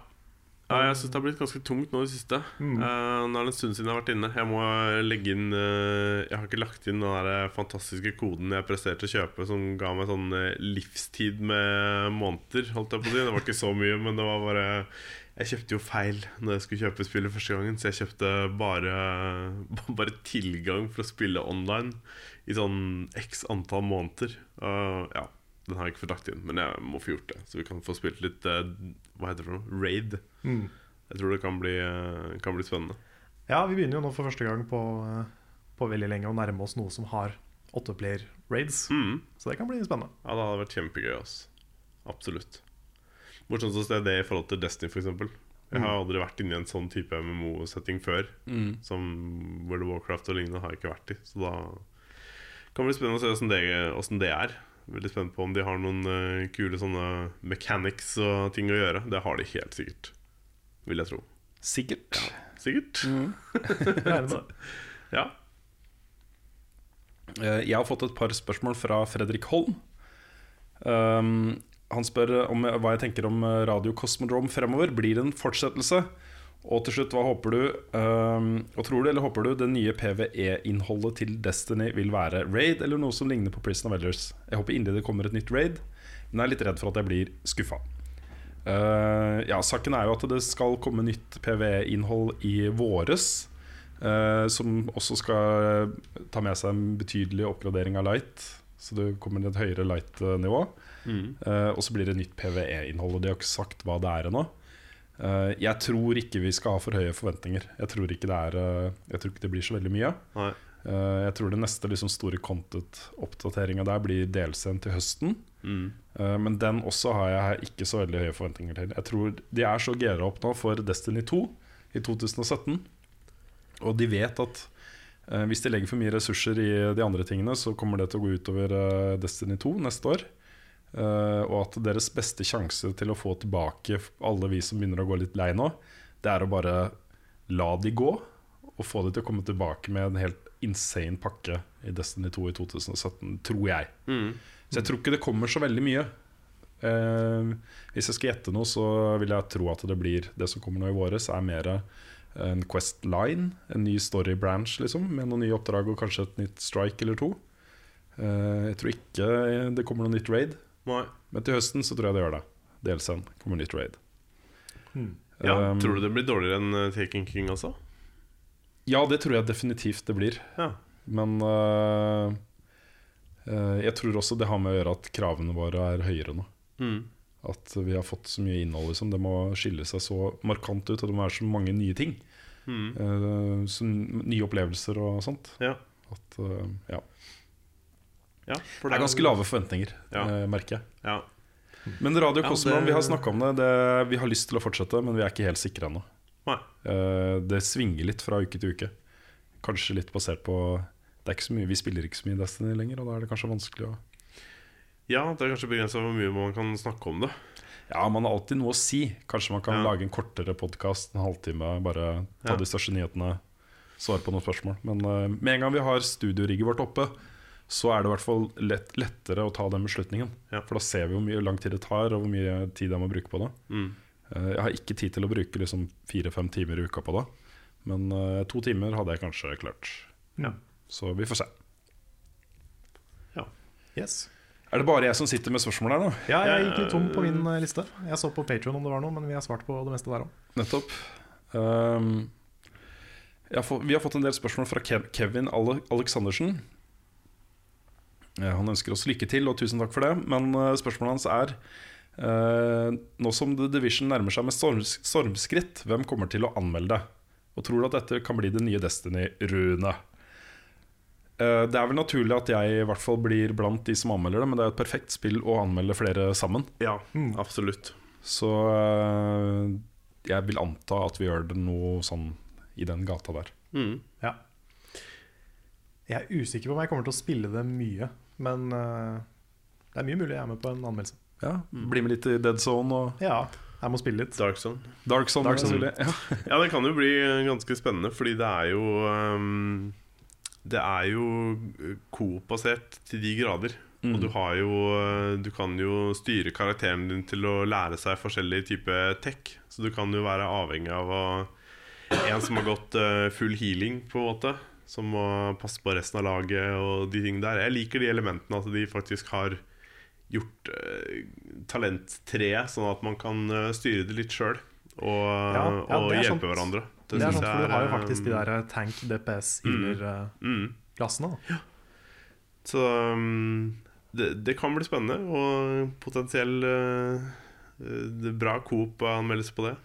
Ja jeg syns det har blitt ganske tungt nå i det siste. Mm. Uh, nå er det en stund siden jeg har vært inne. Jeg må legge inn uh, Jeg har ikke lagt inn den der fantastiske koden jeg presterte å kjøpe, som ga meg sånn eh, livstid med måneder. Holdt jeg på å si Det var ikke så mye, men det var bare Jeg kjøpte jo feil når jeg skulle kjøpe spillet første gangen, så jeg kjøpte bare, [laughs] bare tilgang for å spille online i sånn x antall måneder. Ja, den har jeg ikke fått lagt inn, men jeg må få gjort det. Så vi kan få spilt litt eh, Hva heter det for noe? Raid. Mm. Jeg tror det kan bli, eh, kan bli spennende. Ja, vi begynner jo nå for første gang på, eh, på veldig lenge å nærme oss noe som har åtteplayer raids. Mm. Så det kan bli spennende. Ja, det hadde vært kjempegøy. ass Absolutt. Morsomt å se det i forhold til Destiny, f.eks. Jeg har aldri vært inne i en sånn type MMO-setting før. Som World of Warcraft og lignende har jeg ikke vært i. Så da kan det bli spennende å se åssen det, det er. Veldig spent på om de har noen eh, kule sånne mechanics og ting å gjøre. Det har de helt sikkert. Vil jeg tro. Sikkert. Sikkert. Mm. [laughs] Ja. Eh, Jeg har fått et par spørsmål fra Fredrik Holm. Um, han spør om hva jeg tenker om eh, Radio Cosmodrome fremover. Blir det en fortsettelse? Og til slutt, hva håper du um, Og tror du eller håper du det nye PVE-innholdet til Destiny vil være raid eller noe som ligner på Prison of Elders? Jeg håper inderlig det kommer et nytt raid, men jeg er litt redd for at jeg blir skuffa. Uh, ja, saken er jo at det skal komme nytt PVE-innhold i våres. Uh, som også skal ta med seg en betydelig oppgradering av light. Så det kommer til et høyere light-nivå. Eh, og så blir det nytt PVE-innhold, og de har ikke sagt hva det er ennå. Eh, jeg tror ikke vi skal ha for høye forventninger. Jeg tror ikke det, er, eh, jeg tror ikke det blir så veldig mye. Nei. Eh, jeg tror det neste liksom, store content-oppdateringa der blir delscenen til høsten. Mm. Men den også har jeg ikke så veldig høye forventninger til. Jeg tror De er så gira opp nå for Destiny 2 i 2017. Og de vet at hvis de legger for mye ressurser i de andre tingene, så kommer det til å gå utover Destiny 2 neste år. Eh, og at deres beste sjanse til å få tilbake alle vi som begynner å gå litt lei nå, det er å bare la de gå, og få de til å komme tilbake med en helt insane pakke i Destiny 2 i 2017, tror jeg. Så jeg tror ikke det kommer så veldig mye. Eh, hvis jeg skal gjette noe, så vil jeg tro at det blir det som kommer nå i våres, er mer en Quest Line, en ny story branch, liksom, med noen nye oppdrag og kanskje et nytt strike eller to. Eh, jeg tror ikke det kommer noe nytt raid, Nei. men til høsten så tror jeg det gjør det. Delsen kommer nytt raid. Ja, Um, tror du det blir dårligere enn Taking Taken King også? Ja, det tror jeg definitivt det blir. Ja. Men uh, uh, jeg tror også det har med å gjøre at kravene våre er høyere nå. Mm. At vi har fått så mye innhold. Liksom. Det må skille seg så markant ut, og det må være så mange nye ting. Mm. Uh, så nye opplevelser og sånt. Ja. At, ja. Ja for Det er ganske lave forventninger, Ja. eh, merker jeg. Ja. Men Radio Ja, det- vi har snakka om det. det. Vi har lyst til å fortsette, men vi er ikke helt sikre ennå. Eh, det svinger litt fra uke til uke. Kanskje litt basert på det er ikke så mye, Vi spiller ikke så mye Destiny lenger, og da er det kanskje vanskelig å ja, det er kanskje begrensa hvor mye man kan snakke om det. Ja, man har alltid noe å si. Kanskje man kan Ja. lage en kortere podkast, en halvtime. Bare ta Ja. de største nyhetene, svare på noen spørsmål. Men eh, med en gang vi har studiorigget vårt oppe, så er det i hvert fall lett, lettere å ta den beslutningen. Ja. For da ser vi hvor mye lang tid det tar, og hvor mye tid jeg må bruke på det. Mm. Eh, jeg har ikke tid til å bruke liksom fire-fem timer i uka på det. Men eh, to timer hadde jeg kanskje klart. Ja. Så vi får se. Yes. Er det bare jeg som sitter med spørsmål her nå? Ja, jeg gikk litt tom på min eh, liste. Jeg så på Patreon om det var noe, men vi har svart på det meste der òg. Nettopp. Um, jeg har fått, vi har fått en del spørsmål fra Kevin Ale Aleksandersen. Eh, han ønsker oss lykke til, og tusen takk for det. Men eh, spørsmålet hans er eh, Nå som The Division nærmer seg med storms stormskritt, hvem kommer til å anmelde det? Og tror du at dette kan bli det nye Destiny-Rune? Eh, det er vel naturlig at jeg i hvert fall blir blant de som anmelder det, men det er jo et perfekt spill å anmelde flere sammen. Ja, absolutt. Så eh, jeg vil anta at vi gjør det noe sånn i den gata der. Mm. Ja. Jeg er usikker på om jeg kommer til å spille det mye, men uh, det er mye mulig jeg er med på en anmeldelse. Ja, Bli med litt i Dead Zone og Ja, jeg må spille litt. Dark Zone. Dark Zone. Dark Zone. Ja. [laughs] Ja, det kan jo bli ganske spennende, fordi det er jo um, Det er jo Coop-basert til de grader. Og du har jo Du kan jo styre karakteren din til å lære seg forskjellig type tech. Så du kan jo være avhengig av å, en som har gått eh, full healing, på en måte. Som må passe på resten av laget og de tingene der. Jeg liker de elementene at de faktisk har gjort uh, talenttreet, sånn at man kan eh, styre det litt sjøl. Og, Ja, ja, og det hjelpe sant. hverandre. Det er sant, jeg for du har jo faktisk de der eh, tank, DPS, healer-klassene. mm. Så um, det, det kan bli spennende, og potensiell uh, bra Coop-anmeldelse på det.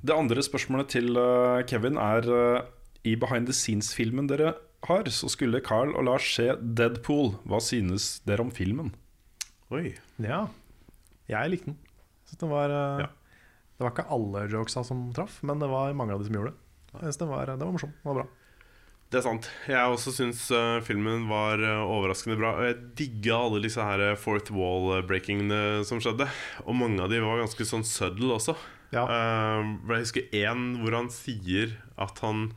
Det andre spørsmålet til øh, Kevin er øh, I behind the scenes-filmen dere har, så skulle Carl og Lars se Deadpool. Hva synes dere om filmen? Oi. Ja. Jeg likte den. Den var, eh, Ja. Det var ikke alle jokesa som traff, men det var mange av de som gjorde det. Jeg synes den var, var morsomt. Det var bra. Det er sant. Jeg også syns uh, filmen var uh, overraskende bra. Og jeg digga alle disse her fourth wall-breakingene som skjedde. Og mange av de var ganske sånn subtle også. Ja. Uh, jeg husker én hvor han sier at han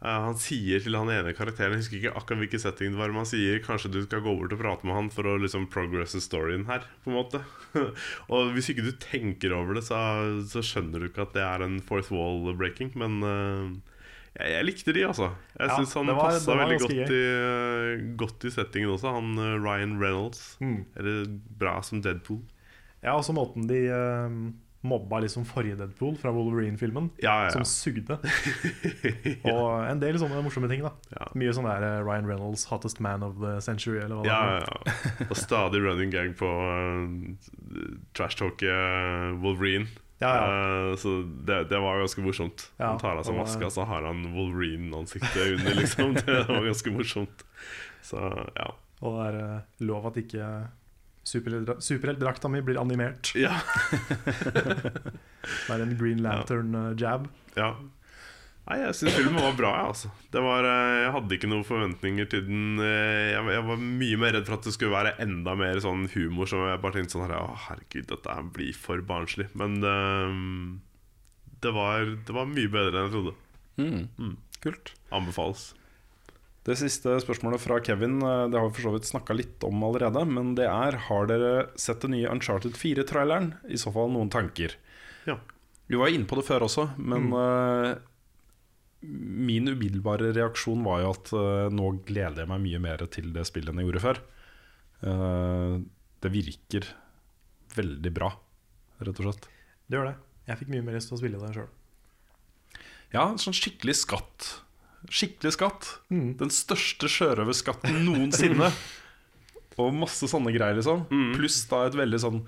uh, Han sier til han ene karakteren Jeg husker ikke akkurat hvilken setting det var, men han sier kanskje du skal gå bort og prate med han for å liksom progresse storyen her, på en måte. [laughs] og hvis ikke du tenker over det, så, så skjønner du ikke at det er en fourth wall-breaking, men uh, jeg, jeg likte de, altså. Jeg Ja, syns han passa veldig godt i, uh, godt i settingen også. Han uh, Ryan Reynolds. Mm. Eller bra som Deadpool. Ja, også måten de eh, mobba liksom forrige Deadpool fra Wolverine-filmen, Ja, ja, som sugde. [laughs] Og en del sånne morsomme ting. da. Mye sånn der eh, Ryan Reynolds, 'hottest man of the century', eller hva det Ja, er. ja, ja. Og stadig running gag på uh, trash-talket uh, Wolverine. Ja, ja. Uh, så det, det var ganske morsomt. Han tar av seg maska, så har han Wolverine-ansiktet under. Liksom [laughs] Det var ganske morsomt. Så ja. Og det er uh, lov at ikke superheltdra- super mi blir animert. Ja. [laughs] Det er en Green Lantern-jab. ja. Nei, jeg syns filmen var bra. jeg, Altså. Det var, eh, jeg hadde ikke noen forventninger til den. Eh, Jeg, jeg var mye mer redd for at det skulle være enda mer sånn humor. Som jeg bare tenkte sånn her, Å, herregud, dette blir for barnslig. Men eh, det, var, det var mye bedre enn jeg trodde. Mm. Kult. Anbefales. Det siste spørsmålet fra Kevin eh, Det har vi for så vidt snakka litt om allerede. Men det er Har dere sett den nye Uncharted 4-traileren? I så fall noen tanker. Ja. Vi var inne på det før også, men eh, min umiddelbare reaksjon var jo at uh, nå gleder jeg meg mye mer til det spillet enn jeg gjorde før. Uh, det virker veldig bra, rett og slett. Det gjør det. Jeg fikk mye mer lyst til å spille det sjøl. Ja, en sånn skikkelig skatt. Skikkelig skatt. Den største sjørøverskatten noensinne. [laughs] Og masse sånne greier, liksom. Pluss da et veldig sånn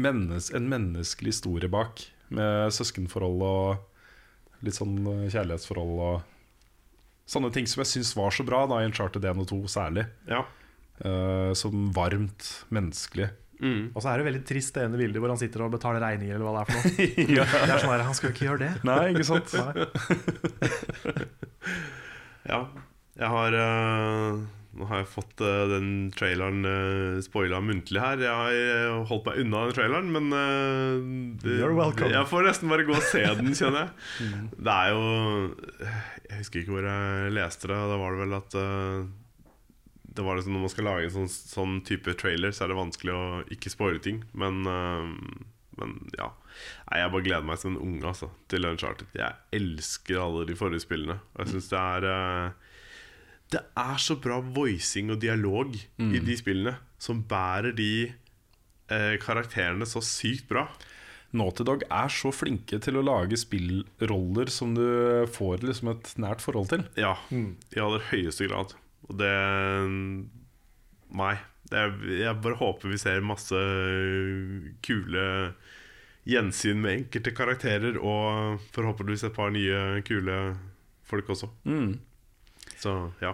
mennes en menneskelig historie bak. Med søskenforhold og litt sånn eh, kjærlighetsforhold og sånne ting som jeg syns var så bra da i Uncharted 1 og 2 særlig. Ja. Uh, som varmt menneskelig. Og så er det veldig trist det ene bildet hvor han sitter og betaler regninger, eller hva det er for noe. [laughs] Det er sånn her, Han skal jo ikke gjøre det. Nei, ikke sant? [laughs] [laughs] Ja. Jeg har uh, Nå har jeg fått uh, den traileren uh, spoila muntlig her. Jeg har eh, holdt meg unna den traileren, men uh, det, You're welcome. Jeg får nesten bare gå og se den, kjenner jeg. Det er jo Jeg husker ikke hvor jeg leste det. Da var det vel at eh, Det var liksom Når man skal lage en sånn, sånn type trailer, så er det vanskelig å ikke spoile ting. Men, uh, men ja. Nei, jeg bare gleder meg som en unge altså, til Uncharted. Jeg elsker alle de forrige spillene. Jeg synes det er uh, Det er så bra voicing og dialog i de spillene som bærer de uh, karakterene så sykt bra. Naughty Dog er så flinke til å lage spillroller som du får liksom et nært forhold til. Ja, i aller høyeste grad. Og det Nei. Det jeg bare håper vi ser masse kule gjensyn med enkelte karakterer, og forhåpentligvis et par nye kule folk også. Så ja.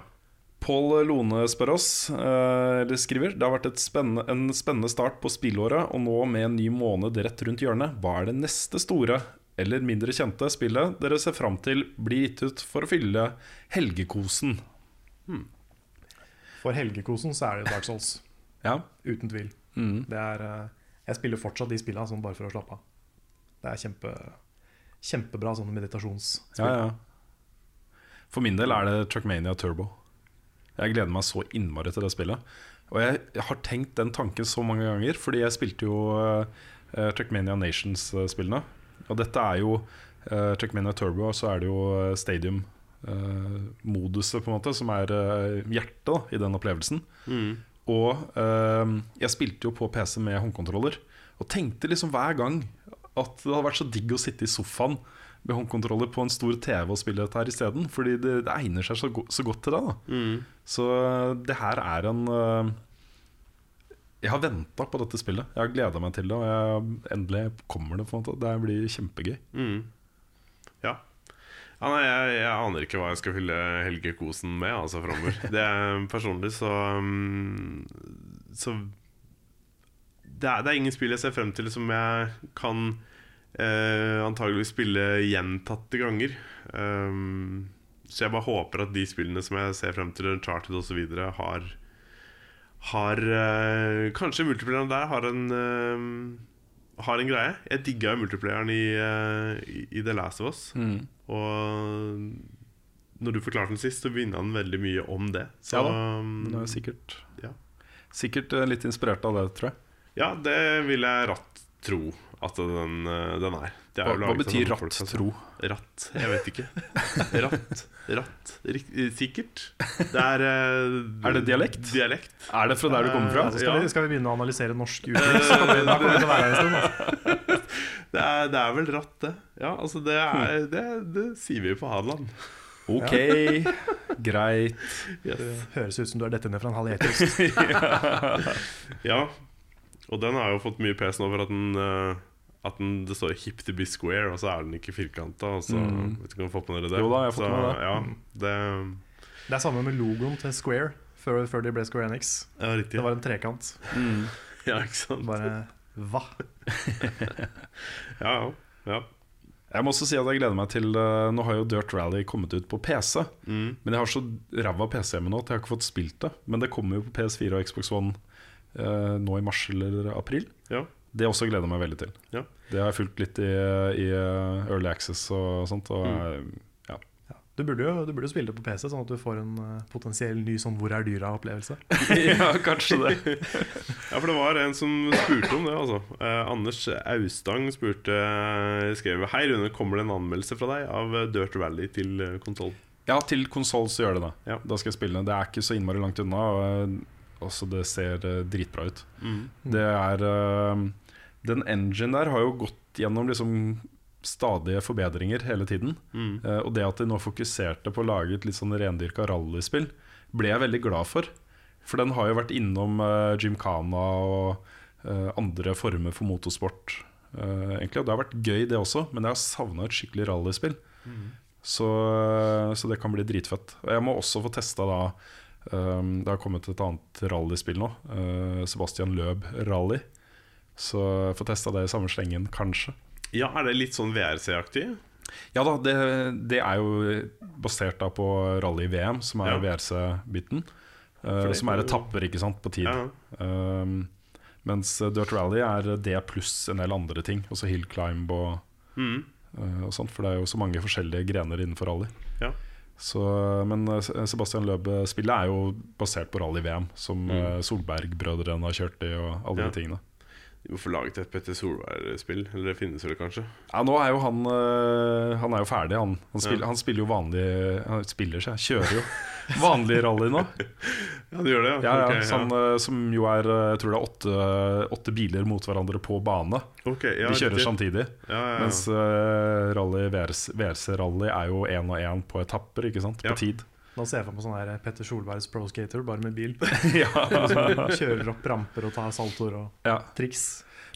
Pål Lone spør oss, eh, eller skriver Det har vært et spennende, en spennende start på spillåret, og nå med en ny måned rett rundt hjørnet, hva er det neste store eller mindre kjente spillet dere ser fram til blir gitt ut for å fylle helgekosen? For helgekosen så er det Dark Souls. [laughs] Ja, Uten tvil. Det er, eh, jeg spiller fortsatt de spillene sånn bare for å slappe av. Det er kjempe, kjempebra sånne meditasjonsspill. ja, ja. For min del er det Truckmania Turbo. Jeg gleder meg så innmari til det spillet. Og jeg, jeg har tenkt den tanken så mange ganger, fordi jeg spilte jo uh, Truckmania Nations-spillene. Og dette er jo uh, Truckmania Turbo, og så er det jo eh, Stadium-moduset, på en måte, som er eh, hjertet da, i den opplevelsen. Og eh, jeg spilte jo på PC med håndkontroller, og tenkte liksom hver gang at det hadde vært så digg å sitte i sofaen med håndkontroller på en stor TV og spille dette her isteden. Fordi det, det egner seg så, go så godt til det. da Så eh, det her er en eh, Jeg har venta på dette spillet. Jeg har gleda meg til det, og jeg, endelig kommer det. på en måte Det blir kjempegøy. Ja. Ja nei, jeg, jeg aner ikke hva jeg skal fylle Helge Kosen med altså framover. [laughs] Det er Personlig så um, Så det, er, det er ingen spill jeg ser frem til som jeg kan eh, antageligvis spille gjentatte ganger. Um, så jeg bare håper at de spillene som jeg ser frem til, Charted osv., har Har eh, Kanskje multiplierne der har en eh, Har en greie. Jeg digga multiplayeren i, eh, i, i The Last of Us. Og når du forklarte den sist, så begynner han veldig mye om det. Så, Ja da, um, det er sikkert, ja. sikkert eh, litt inspirert av det, tror jeg. Ja, det vil jeg ratt tro at den, eh, den er. Det er Hva, hva betyr ratt folk, tro? Ratt, jeg vet ikke. Ratt, ratt Rik- eh, Sikkert. Det er eh, Er det dialekt? Dialekt. Er det fra der du kommer fra? Ja, skal, Ja. vi, skal vi begynne å analysere norsk uttrykk. Det er, det er vel ratt, det. Ja, altså det, er, det, det sier vi jo på Hadeland. Ok, greit. Yes. Høres ut som du er dette ned fra en halv etisk. [laughs] Ja, og den har jo fått mye pes nå for at den eh, At den, det står 'hip to be square', og så er den ikke firkanta. Og så, Mm. Vet ikke om du har fått med dere det? Jo da, jeg har fått så, med det. Ja, det Det er samme med logoen til Square før, før de ble Square Enix. ja, riktig. Det var en trekant. [laughs] Ja, ikke sant? Bare hva? Ja, [laughs] ja. ja. Jeg må også si at jeg gleder meg til eh, Nå har jo Dirt Rally kommet ut på PC. Mm. Men jeg har så ræva PC hjemme nå at jeg har ikke fått spilt det. Men det kommer jo på PS4 og Xbox One eh, nå i mars eller april. ja. Det også gleder jeg meg veldig til. Ja. Det har jeg fulgt litt i, i eh, Early Access og sånt. Og, Mm. ja. Du burde jo du burde jo spille det på PC, sånn at du får en eh, potensiell ny sånn 'hvor er dyra'-opplevelse. [laughs] [laughs] ja, kanskje det. Ja, for det var en som spurte om det, altså. Eh, Anders Austang spurte skrev Hei Rune, kommer det en anmeldelse fra deg av eh, Dirt Rally til konsoll? Ja, til konsoll så gjør det det. Ja. Da skal jeg spille. den. Det er ikke så innmari langt unna. Og også det ser eh, dritbra ut. Mm. Det er eh, Den engine der har jo gått gjennom liksom stadige forbedringer hele tiden. Mm. Eh, og det at de nå fokuserte på å lage et litt sånn rendyrka rallyspill, ble jeg veldig glad for. For den har jo vært innom uh, Gymkhana og uh, andre former for motorsport. Uh, egentlig, og Det har vært gøy, det også, men jeg har savna et skikkelig rallyspill. Så, så det kan bli dritfett. Og jeg må også få testa da Det har kommet et annet rallyspill nå. eh, Sebastian Løb Rally. Så jeg får testa det i samme slengen, kanskje. Ja, er det litt sånn VRC-aktig? Ja da, det, det er jo basert da på rally-VM, som er Ja. VRC-biten. Uh, som er er etapper, ikke sant, på tid. Ja. Um, mens Dirt Rally er det pluss en del andre ting. Også hill climb og, Mm. uh, og sånt. For det er jo så mange forskjellige grener innenfor rally. Så, men eh, Sebastian Løbe-spillet er jo basert på rally-VM, som Mm. eh, Solberg-brødrene har kjørt i, og alle Ja. de tingene. Du må få laget et Petter Solberg-spill. Eller det finnes vel kanskje? Ja, nå er jo han øh, Han er jo ferdig, han. Han, spiller, Ja. han spiller jo vanlig Han spiller seg, kjører jo [laughs] vanlig rally nå. [laughs] Ja, du gjør det? Ja, ja, Ok, sånn, som jo er øh, Jeg tror det er åtte, åtte biler mot hverandre på bane. Okay, De kjører samtidig. Ja, ja, ja. Mens uh, rally, VRC, VRC-rally er jo én og én på etapper, ikke sant? På tid. Nå ser jeg for meg sånn her Petter Solbergs Pro Skater, bare med bil. [laughs] ja. [laughs] Kjører opp ramper og tar saltoer og ja. triks.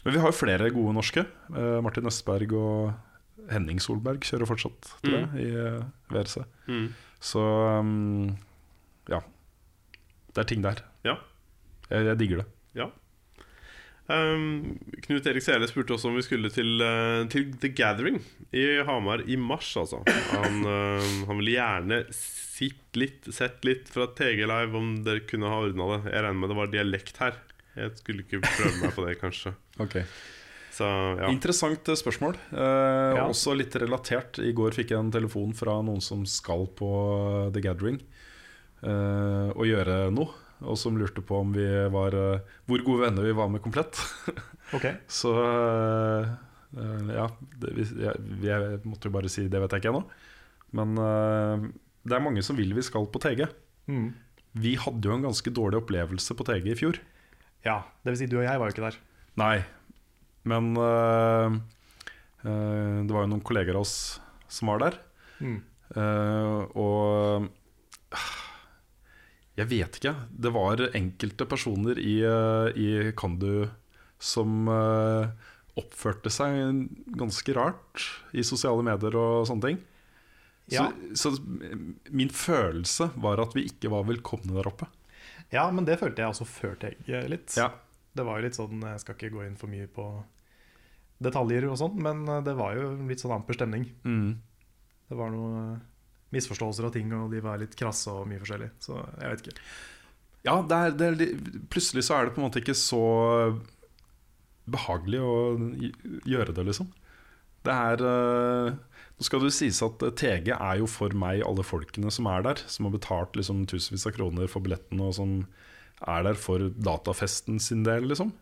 Men vi har jo flere gode norske. Eh, Martin Østberg og Henning Solberg kjører fortsatt, tror jeg, i eh, VRC. Mm. Så um, ja. Det er ting der. Ja. Jeg, jeg digger det. Ja. Um, Knut Erik Sele spurte også om vi skulle til, uh, til The Gathering i Hamar i mars, altså. Han, uh, han ville gjerne sitt litt, sett litt fra TG Live om dere kunne ha ordna det. Jeg regner med det var dialekt her. Jeg skulle ikke prøve meg på det, kanskje. Så ja. Interessant eh, spørsmål. Eh, Ja. Også litt relatert. I går fikk jeg en telefon fra noen som skal på The Gathering eh, og gjøre noe. Og som lurte på om vi var eh, hvor gode venner vi var med Komplett. [laughs] Ok, Så eh, ja, det, vi, jeg, jeg måtte jo bare si det vet jeg ikke ennå. Men eh, det er mange som vil vi skal på TG. mm. Vi hadde jo en ganske dårlig opplevelse på TG i fjor. Ja, det vil si du og jeg var jo ikke der. Nei, men øh, øh, det var jo noen kolleger av oss som var der. Mm. Uh, og jeg vet ikke. Det var enkelte personer i, øh, i Kandu som øh, oppførte seg ganske rart i sosiale medier og sånne ting. Ja. Så, så min følelse var at vi ikke var velkomne der oppe. Ja, men det følte jeg også før TG litt. Ja. Det var jo litt sånn Jeg skal ikke gå inn for mye på detaljer og sånn, men eh, det var jo litt sånn amper stemning. Mm. Det var noen misforståelser av ting, og de var litt krasse og mye forskjellig. Så jeg vet ikke. Ja, det er, det er, plutselig så er det på en måte ikke så behagelig å gjøre det, liksom. Det er eh, Nå skal det sies at TG er jo for meg alle folkene som er der, som har betalt liksom tusenvis av kroner for billetten, og som er der for datafesten sin del, liksom.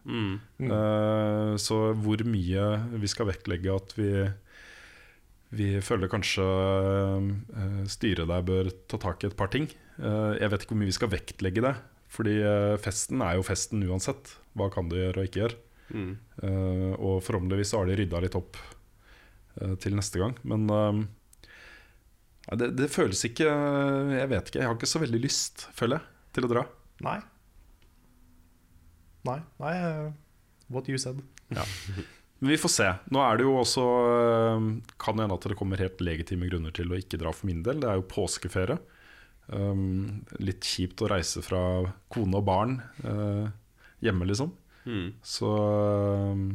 Eh, så hvor mye vi skal vektlegge at vi vi føler kanskje eh, styret der bør ta tak i et par ting. Eh, jeg vet ikke hvor mye vi skal vektlegge det. Fordi eh, festen er jo festen uansett. Hva kan du gjøre og ikke gjøre? Mm. Eh, og forhåpentligvis har de rydda litt opp til neste gang. Men det, det føles ikke Jeg vet ikke. Jeg har ikke så veldig lyst, føler jeg, til å dra. Nei. Nei. Nei what you said. [laughs] Men vi får se. Nå er det jo også øh, Kan hende at det kommer helt legitime grunner til å ikke dra for min del. Det er jo påskeferie. Um, litt kjipt å reise fra kone og barn uh, hjemme, liksom. Mm. Så, um,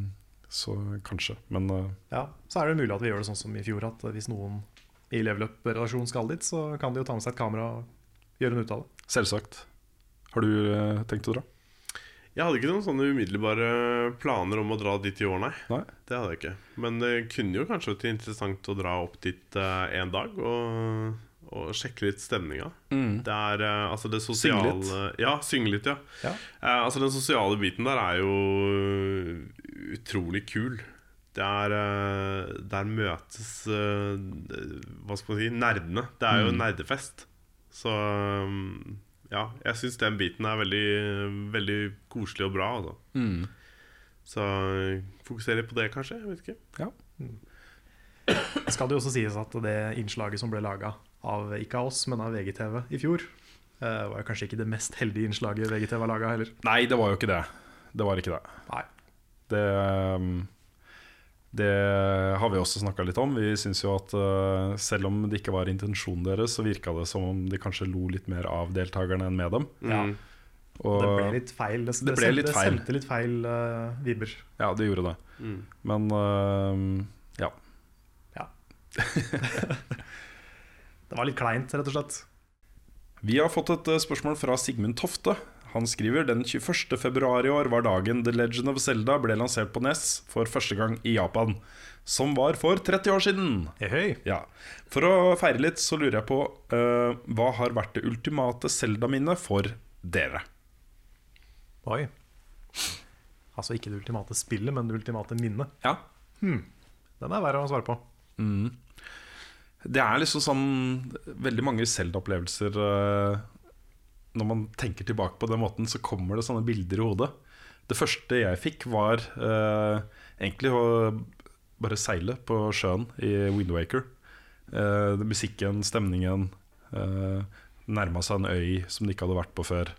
så kanskje. Men uh, Ja, så er det mulig at vi gjør det sånn som i fjor, at hvis noen i Level Up-relasjonen skal dit, så kan de jo ta med seg et kamera og gjøre en ut av det. selvsagt. Har du uh, tenkt å dra? Jeg hadde ikke noen sånne umiddelbare planer om å dra dit i år, nei. Nei? Det hadde jeg ikke. Men det kunne jo kanskje vært interessant å dra opp dit eh, en dag og, og sjekke litt stemninga. Det er eh, altså det sosiale Mm. Litt. Ja, synge litt, ja. Ja. Eh, altså Den sosiale biten der er jo utrolig kul. Det er eh, Der møtes Hva skal man si nerdene. Det er jo Mm. nerdefest. Så um, ja, jeg syns den biten er veldig, veldig koselig og bra. Altså. Mm. Så fokusere litt på det, kanskje. Jeg vet ikke. Ja. Mm. skal det jo også sies at det innslaget som ble laga av ikke av oss, men av VGTV i fjor, uh, var jo kanskje ikke det mest heldige innslaget VGTV har laga heller. Nei, det var jo ikke det. Det var ikke det. Nei. Det, um, det har vi også snakka litt om. Vi syns jo at uh, selv om det ikke var intensjonen deres, så virka det som om de kanskje lo litt mer av deltakerne enn med dem. Ja. Og, Det ble litt feil. Det, Det ble sendte- litt det feil. sendte litt feil uh, vibber. Ja, det gjorde det. Mm. Men uh, ja. Ja. [laughs] det var litt kleint, rett og slett. Vi har fått et spørsmål fra Sigmund Tofte. Han skriver den 21. februar i år var dagen The Legend of Zelda ble lansert på NES for første gang i Japan. Som var for 30 år siden. Hei. Ja. For å feire litt så lurer jeg på uh, hva har vært det ultimate Zelda-minnet for dere? Oi. Altså ikke det ultimate spillet, men det ultimate minnet. Ja. Den er verre å svare på. Det er liksom sånn veldig mange Zelda-opplevelser eh, Når man tenker tilbake på den måten, så kommer det sånne bilder i hodet. Det første jeg fikk, var eh, egentlig å bare seile på sjøen i Windwaker. Eh, musikken, stemningen. Eh, Nærma seg en øy som de ikke hadde vært på før.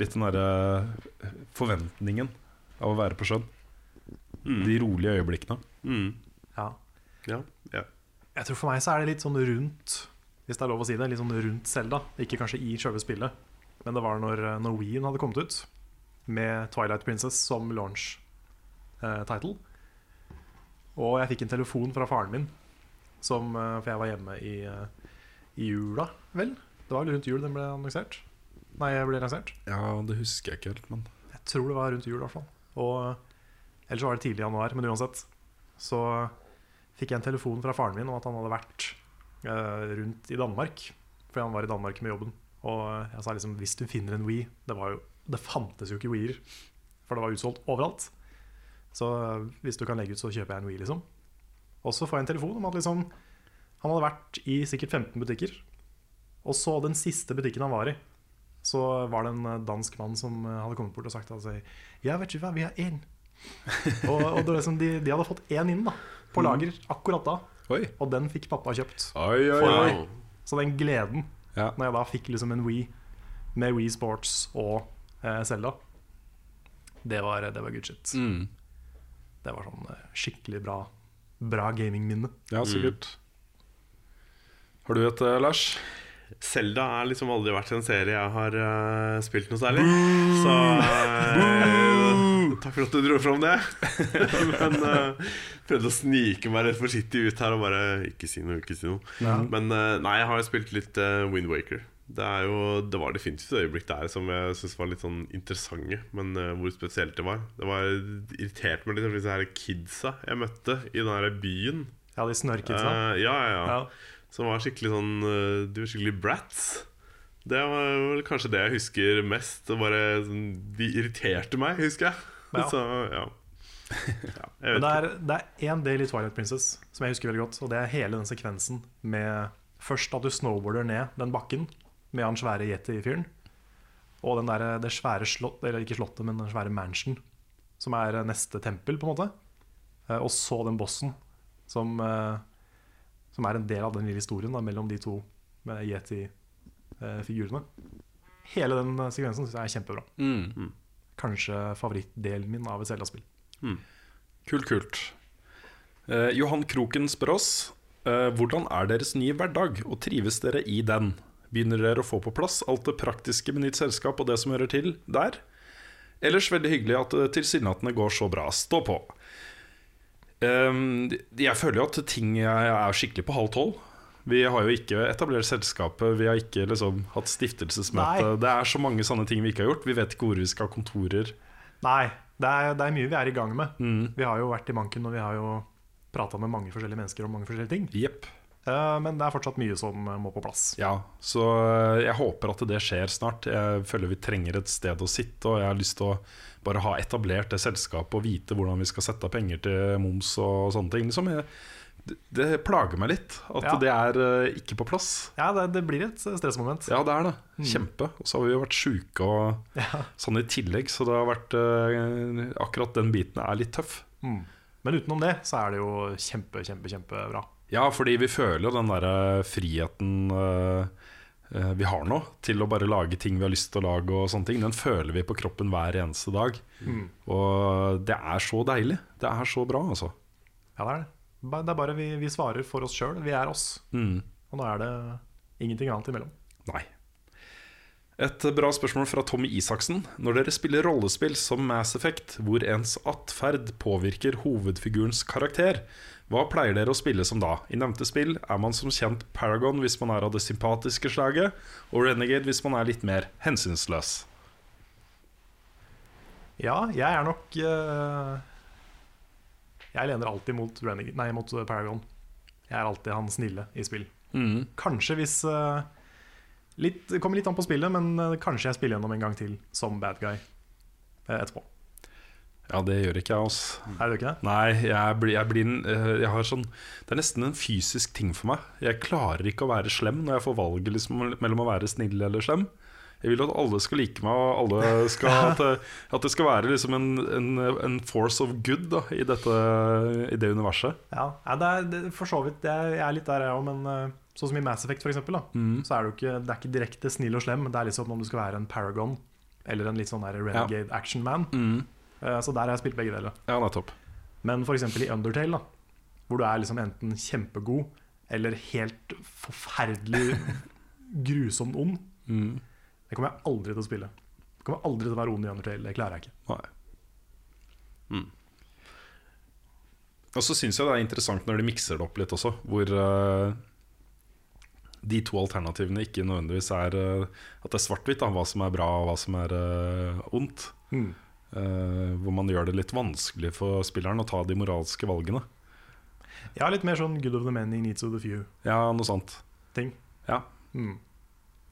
Litt den derre forventningen av å være på sjøen. De rolige øyeblikkene. Mm. Ja. Ja, ja. Jeg tror for meg så er det litt sånn rundt Hvis det er lov å si det, litt sånn rundt Zelda. Ikke kanskje i sjølve spillet, men det var når eh, Norwegian hadde kommet ut med Twilight Princess som launch-title. og jeg fikk en telefon fra faren min, som, eh, for jeg var hjemme i, eh, i jula, vel? Det var vel rundt jul den ble annonsert? Nei, jeg ble lansert. Ja, det husker jeg ikke helt, men Jeg tror det var rundt jul, i hvert fall. Og ellers var det tidlig i januar, men uansett. Så fikk jeg en telefon fra faren min om at han hadde vært eh, rundt i Danmark. For han var i Danmark med jobben. Og jeg sa liksom hvis du finner en Wii Det, jo, det fantes jo ikke Wiier, for det var utsolgt overalt. Så eh, hvis du kan legge ut, så kjøper jeg en Wii, liksom. Og så får jeg en telefon om at liksom han hadde vært i sikkert 15 butikker. Og så den siste butikken han var i, så var det en eh, dansk mann som eh, hadde kommet bort og sagt altså, Ja, vet du hva, vi har én. [laughs] og og liksom, de, de hadde fått én inn da på lager akkurat da. Oi, Og den fikk pappa kjøpt. oi, oi, For oi. meg. Så den gleden Ja. når jeg da fikk liksom en Wii med Wii Sports og eh, Zelda, det var, det var good shit. Mm. Det var sånn eh, skikkelig bra, bra gamingminne. Ja, sikkert. Har du et, eh, Lars? Zelda har liksom aldri vært en serie jeg har uh, spilt noe særlig. Så eh, takk for at du dro fram det. [laughs] Men uh, prøvde å snike meg litt forsiktig ut her og bare ikke si noe, ikke si noe. Men eh, nei, jeg har jo spilt litt uh, Wind Waker. Det, jo, det var definitivt et øyeblikk der som jeg syntes var litt sånn interessante. Men eh, hvor spesielt det var. Det var irritert meg litt over disse her kidsa jeg møtte i den her byen. Ja, de snørrkidsa. Uh, ja, ja, ja. Ja. Som var skikkelig sånn eh, De var skikkelig brats. Det var vel kanskje det jeg husker mest. Bare, sånn, de irriterte meg, husker jeg. Ja. [laughs] Så ja. Ja Men det er, det er én del i Twilight Princess som jeg husker veldig godt. Og det er hele den sekvensen med først at du snowboarder ned den bakken med han svære yeti-fyren. Og den der, det svære slott, eller ikke slottet, men den svære mansion, som er neste tempel, på en måte. Eh, Og så den bossen, som, eh, som er en del av den lille historien da, mellom de to med yeti-figurene. Hele den eh, sekvensen synes jeg er kjempebra. Mm. Kanskje favorittdelen min av et Zelda-spill. Kult, kult. Eh, Johan Kroken spør oss eh, hvordan er deres nye hverdag, og trives dere i den? Begynner dere å få på plass alt det praktiske med nytt selskap og det som hører til der? Ellers veldig hyggelig at det tilsynelatende går så bra. Stå på. Eh, jeg føler jo at ting er skikkelig på halv tolv. Vi har jo ikke etablert selskapet, vi har ikke liksom hatt stiftelsesmøte. Nei. Det er så mange sånne ting vi ikke har gjort. Vi vet ikke hvor vi skal ha kontorer. Nei, det er, det er mye vi er i gang med. Mm. Vi har jo vært i banken og vi har jo prata med mange forskjellige mennesker om mange forskjellige ting. Jepp. Eh, men det er fortsatt mye som eh, må på plass. Ja, så eh, jeg håper at det skjer snart. Jeg føler vi trenger et sted å sitte, og jeg har lyst til å bare ha etablert det selskapet og vite hvordan vi skal sette av penger til moms og sånne ting. Liksom jeg, det, det plager meg litt at Ja. det er eh, ikke på plass. Ja, det, det blir et stressmoment. Ja, det er det. Kjempe. Og så har vi jo vært sjuke og sånn i tillegg, så det har vært eh, Akkurat den biten er litt tøff. Mm. Men utenom det så er det jo kjempe, kjempe, kjempebra. Ja, fordi vi føler jo den derre friheten eh, vi har nå, til å bare lage ting vi har lyst til å lage, og sånne ting, den føler vi på kroppen hver eneste dag. Mm. Og det er så deilig. Det er så bra, altså. Ja, det er det. Det er bare vi, vi svarer for oss sjøl. Vi er oss. Mm. Og nå er det ingenting annet imellom. Nei. Et bra spørsmål fra Tommy Isaksen. Når dere spiller rollespill som Mass Effect, hvor ens atferd påvirker hovedfigurens karakter, hva pleier dere å spille som da? I nevnte spill er man som kjent Paragon hvis man er av det sympatiske slaget, og Renegade hvis man er litt mer hensynsløs. Ja, jeg er nok eh, Jeg lener alltid mot, Renegade, nei, mot Paragon. Jeg er alltid han snille i spill. Mm. Kanskje hvis litt, Det kommer litt an på spillet, men eh, kanskje jeg spiller gjennom en gang til som bad guy uh, etterpå. Ja, det gjør ikke jeg, altså. Er det ikke det? Nei, jeg blir, jeg blir en, jeg har sånn, Det er nesten en fysisk ting for meg. Jeg klarer ikke å være slem når jeg får valget liksom, mellom å være snill eller slem. Jeg vil at alle skal like meg, og alle skal, [laughs] at, det, at det skal være liksom en, en, en force of good da, i, dette, i det universet. Ja, ja det er det, for så vidt. Jeg, er litt der, jeg òg, men eh, sånn som i Mass Effect, for eksempel, da, så er det jo ikke, det er ikke direkte snill og slem. Det er liksom om du skal være en Paragon eller en litt sånn der renegade action man. Mm. Så der har jeg spilt begge deler. Ja, nettopp. Men f.eks. i Undertale, da, hvor du er liksom enten kjempegod eller helt forferdelig [laughs] grusomt ond. Det kommer jeg aldri til å spille. Jeg kommer aldri til å være ond i Undertale. Det klarer jeg ikke. Nei. Og så syns jeg det er interessant når de mikser det opp litt også, hvor uh, de to alternativene ikke nødvendigvis er uh, at det er svart-hvitt, hva som er bra og hva som er uh, ondt. Mm. Hvor man gjør det litt vanskelig for spilleren å ta de moralske valgene. Ja, litt mer sånn good of the many, needs of the few-ting. Ja, noe sånt. Ja. Mm.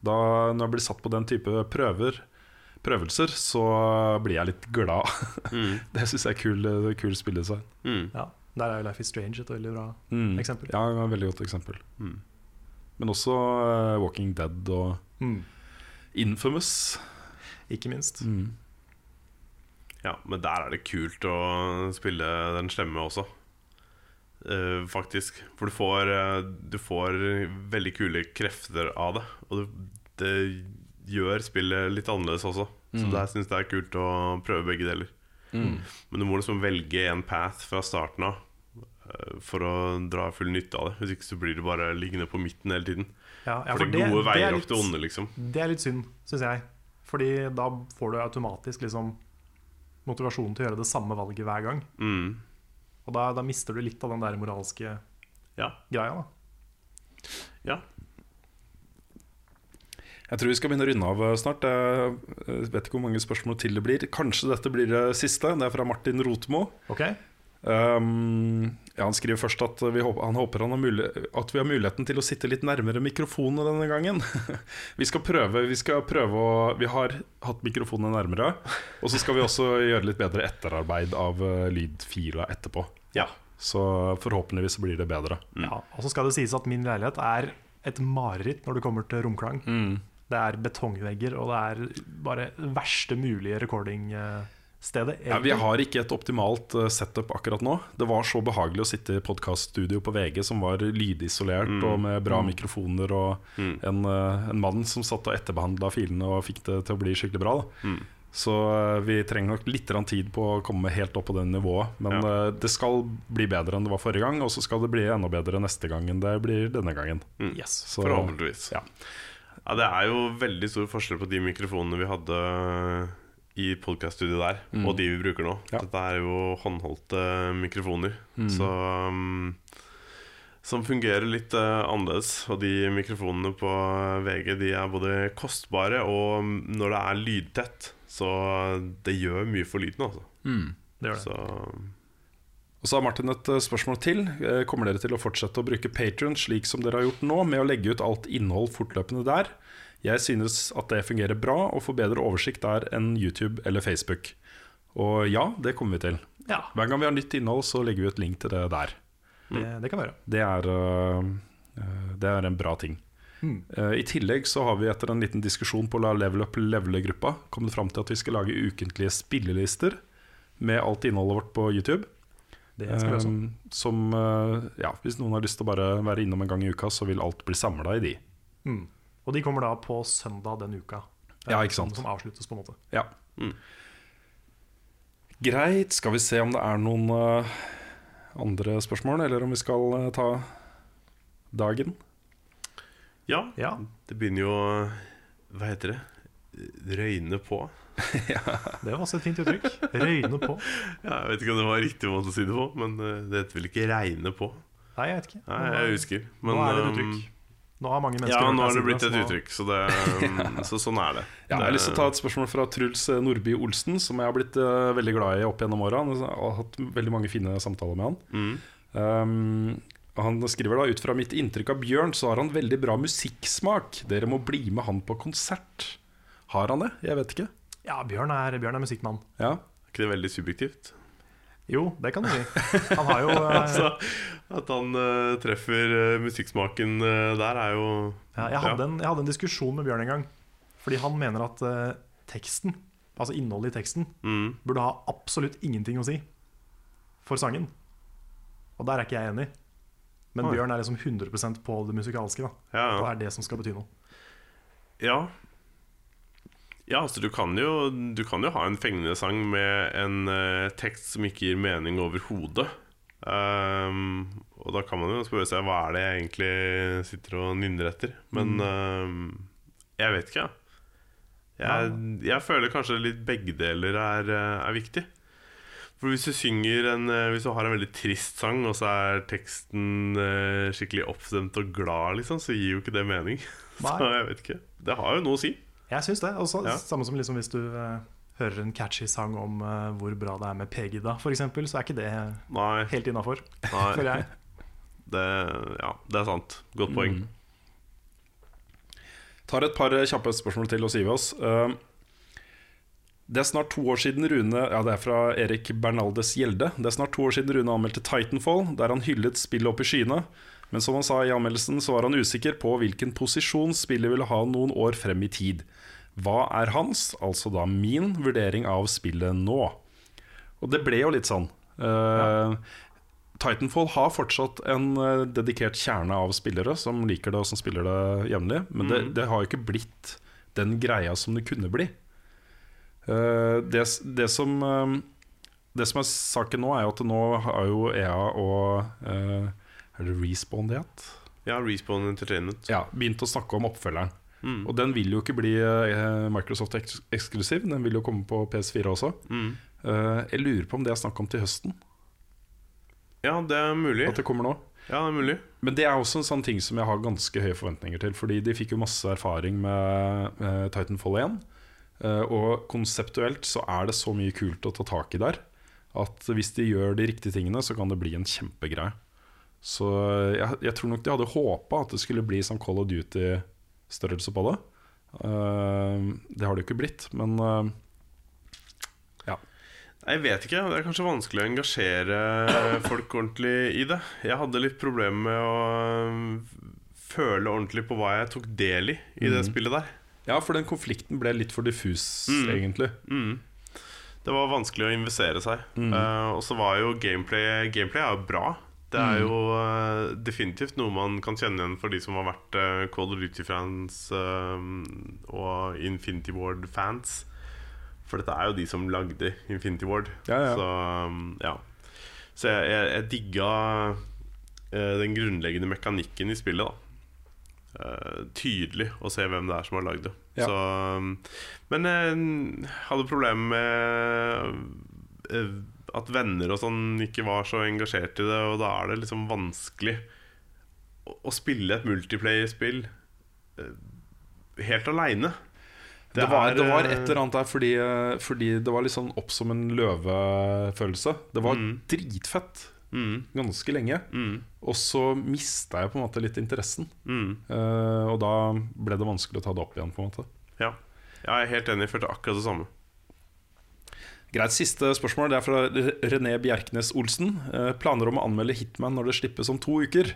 Da, når jeg blir satt på den type prøver, prøvelser, så blir jeg litt glad. [laughs] det syns jeg er kul, kul spilledesign. Mm. Ja, Der er jo Life is Strange et veldig bra Mm. eksempel. Ja, et veldig godt eksempel. Mm. Men også uh, Walking Dead og Mm. Infamous. Ikke minst. Mm. Ja, men der er det kult å spille den slemme også. Eh, faktisk. For du får, uh, du får veldig kule krefter av det. Og det, det gjør spillet litt annerledes også. Så der syns jeg det er kult å prøve begge deler. Men du må liksom velge en path fra starten av. uh, for å dra full nytte av det. Hvis ikke så blir det bare liggende på midten hele tiden. Ja, ja, for for det er gode det er veier litt- opp til onde, liksom. Det er litt synd, syns jeg. Fordi da får du automatisk liksom motivasjonen til å gjøre det samme valget hver gang. Mm. Og da, da mister du litt av den der moralske Ja. greia. da ja. Jeg tror vi skal begynne å runde av eh, snart. Jeg eh, vet ikke hvor mange spørsmål til det blir. Kanskje dette blir det siste. Det er fra Martin Rotmo. Ok? Um, ja, han skriver først at vi håper, han håper han at vi har muligheten til å sitte litt nærmere mikrofonene denne gangen. [laughs] vi skal prøve, vi skal prøve å Vi har hatt mikrofonene nærmere. Og så skal vi også gjøre litt bedre etterarbeid av eh, lydfila etterpå. Ja. Så forhåpentligvis blir det bedre. Ja, og så skal det sies at min leilighet er et mareritt når det kommer til romklang. Det er betongvegger, og det er bare verste mulige recordingstedet. Ja, vi har ikke et optimalt eh, setup akkurat nå. Det var så behagelig å sitte i podkaststudio på VG som var lydisolert og med bra mikrofoner, og en, eh, en mann som satt og etterbehandla filene og fikk det til å bli skikkelig bra. Da. Så eh, vi trenger nok litt tid på å komme helt opp på det nivået. Men Ja. det skal bli bedre enn det var forrige gang, og så skal det bli enda bedre neste gang enn det blir denne gangen. Yes. Så, Forhåpentligvis. Ja. Ja, Det er jo veldig stor forskjell på de mikrofonene vi hadde i podkaststudioet der, og de vi bruker nå. Ja. Dette er jo håndholdte mikrofoner. Så um, Som fungerer litt uh, annerledes. Og de mikrofonene på VG De er både kostbare og um, når det er lydtett, så det gjør mye for lyden, altså. Det gjør det. Så Og så har Martin et eh, spørsmål til. Eh, Kommer dere til å fortsette å bruke Patrion slik som dere har gjort nå, med å legge ut alt innhold fortløpende der? Jeg synes at det fungerer bra og får bedre oversikt der enn YouTube eller Facebook. Og ja, det kommer vi til. Ja, Hver gang vi har nytt innhold, så legger vi ut link til det der. det, det kan være. Det er, øh, øh, det er en bra ting. Mm. I tillegg så har vi etter en liten diskusjon på La Level Up Level-gruppa kommet fram til at vi skal lage ukentlige spillelister med alt innholdet vårt på YouTube. Det skal også. Um, som, ja, hvis noen har lyst til å bare være innom en gang i uka, så vil alt bli samla i de. Mm. Og de kommer da på søndag den uka. Ja, ikke sant. Som, avsluttes, på en måte. Ja. Greit. Skal vi se om det er noen uh, andre spørsmål, eller om vi skal uh, ta dagen? ja, Ja. det begynner jo å Hva heter det? Røyne på. [laughs] Det var også et fint uttrykk. Røyne på. [laughs] Ja, jeg vet ikke om det var riktig måte å si det på, men eh, det heter vel ikke 'regne på'? Nei, jeg vet ikke. Nei, jeg husker. Men, nå er det et um, uttrykk. Nå har mange mennesker Ja, nå har det blitt et uttrykk, så, det, [laughs] um, så sånn er det. Ja, jeg har lyst til å ta et spørsmål fra Truls Nordby Olsen, som jeg har blitt uh, veldig glad i opp gjennom åra. Jeg har hatt veldig mange fine samtaler med han. Mm. Um, han skriver da ut fra mitt inntrykk av Bjørn, så har han veldig bra musikksmak. Dere må bli med han på konsert. Har han det? Jeg vet ikke. Ja, Bjørn er, Bjørn er musikkmann. Ja, Er ikke det veldig subjektivt? Jo, det kan du si. [laughs] Han har jo eh, Altså, at han uh, treffer uh, musikksmaken uh, der, er jo ja, jeg, hadde en, jeg hadde en diskusjon med Bjørn en gang. Fordi han mener at teksten, altså innholdet i teksten, Mm. burde ha absolutt ingenting å si for sangen. Og der er ikke jeg enig. Men. Bjørn er liksom 100% på det musikalske. da Ja, Og det er det som skal bety noe. ja. Ja, altså du kan, jo, du kan jo ha en fengende sang med en eh, tekst som ikke gir mening overhodet. Um, og da kan man jo spørre seg hva er det jeg egentlig sitter og nynner etter. Men um, jeg vet ikke, jeg. Jeg, jeg føler kanskje litt begge deler er, eh, er viktig. For hvis du synger en eh, Hvis du har en veldig trist sang, og så er teksten eh, skikkelig oppstemt og glad, liksom, så gir jo ikke det mening. [laughs] Så jeg vet ikke. Det har jo noe å si. Jeg syns det. Også, Ja. Samme som liksom hvis du eh, hører en catchy sang om eh, hvor bra det er med Pegida, f.eks., så er ikke det Nei, helt innafor, nei [laughs] føler jeg. det, ja, det er sant. Godt poeng. Tar et par kjappe spørsmål til vi oss. Um, Det er snart to år siden Rune Ja, det er fra Erik Bernaldes Gjelde. Det er snart to år siden Rune anmeldte Titanfall, der han hyllet spillet opp i skyene. Men som han sa i anmeldelsen, så var han usikker på hvilken posisjon spillet ville ha noen år frem i tid. Hva er hans, altså da min, vurdering av spillet nå? Og det ble jo litt sånn. Eh, Titanfall har fortsatt en eh, dedikert kjerne av spillere som liker det og som spiller det jevnlig, men det, det har jo ikke blitt den greia som det kunne bli. Uh, det, det som uh, det som er saken nå, er jo at nå har jo EA og Er det Respawn det het? Ja, Respawn Entertainment. Ja, begynt å snakke om oppfølgeren. Mm. Og den vil jo ikke bli eh, Microsoft-eksklusiv. Den vil jo komme på PS4 også. Mm. Eh, jeg lurer på om det er snakk om til høsten. Ja, det er mulig. At det kommer nå Ja, det er mulig. Men det er også en sånn ting som jeg har ganske høye forventninger til. Fordi de fikk jo masse erfaring med med Titanfall 1. eh, og konseptuelt så er det så mye kult å ta tak i der. At hvis de gjør de riktige tingene, så kan det bli en kjempegreie. Så jeg, jeg tror nok de hadde håpa at det skulle bli som Call of Duty-størrelse på det. Eh, det har det jo ikke blitt, men eh, ja. Jeg vet ikke. Det er kanskje vanskelig å engasjere folk ordentlig i det. Jeg hadde litt problemer med å øh, føle ordentlig på hva jeg tok del i i det spillet der. ja, for den konflikten ble litt for diffus, egentlig. Det var vanskelig å investere seg. Uh, og så var jo gameplay Gameplay er jo bra. Det er jo uh, definitivt noe man kan kjenne igjen for de som har vært uh, Call of Duty-fans uh, og Infinity Ward-fans. For dette er jo de som lagde Infinity Ward. Ja, ja. Så um, ja Så jeg, jeg, jeg digga den grunnleggende mekanikken i spillet. da Tydelig å se hvem det er som har lagd det. Ja. Så, um, men jeg hadde problemer med at venner og sånn ikke var så engasjert i det, og da er det liksom vanskelig å, å spille et multiplayer-spill eh, helt aleine. Det, var, det var et eller annet der fordi, eh, fordi det var litt sånn opp som en løve-følelse. Det var dritfett mm, ganske lenge. mm, Og så mista jeg på en måte litt interessen. mm, Uh, og da ble det vanskelig å ta det opp igjen. på en måte Ja. ja, jeg er helt enig. Jeg følte akkurat det samme. Greit, Siste spørsmål Det er fra René Bjerknes Olsen. Eh, planer om å anmelde Hitman når det slippes om to uker.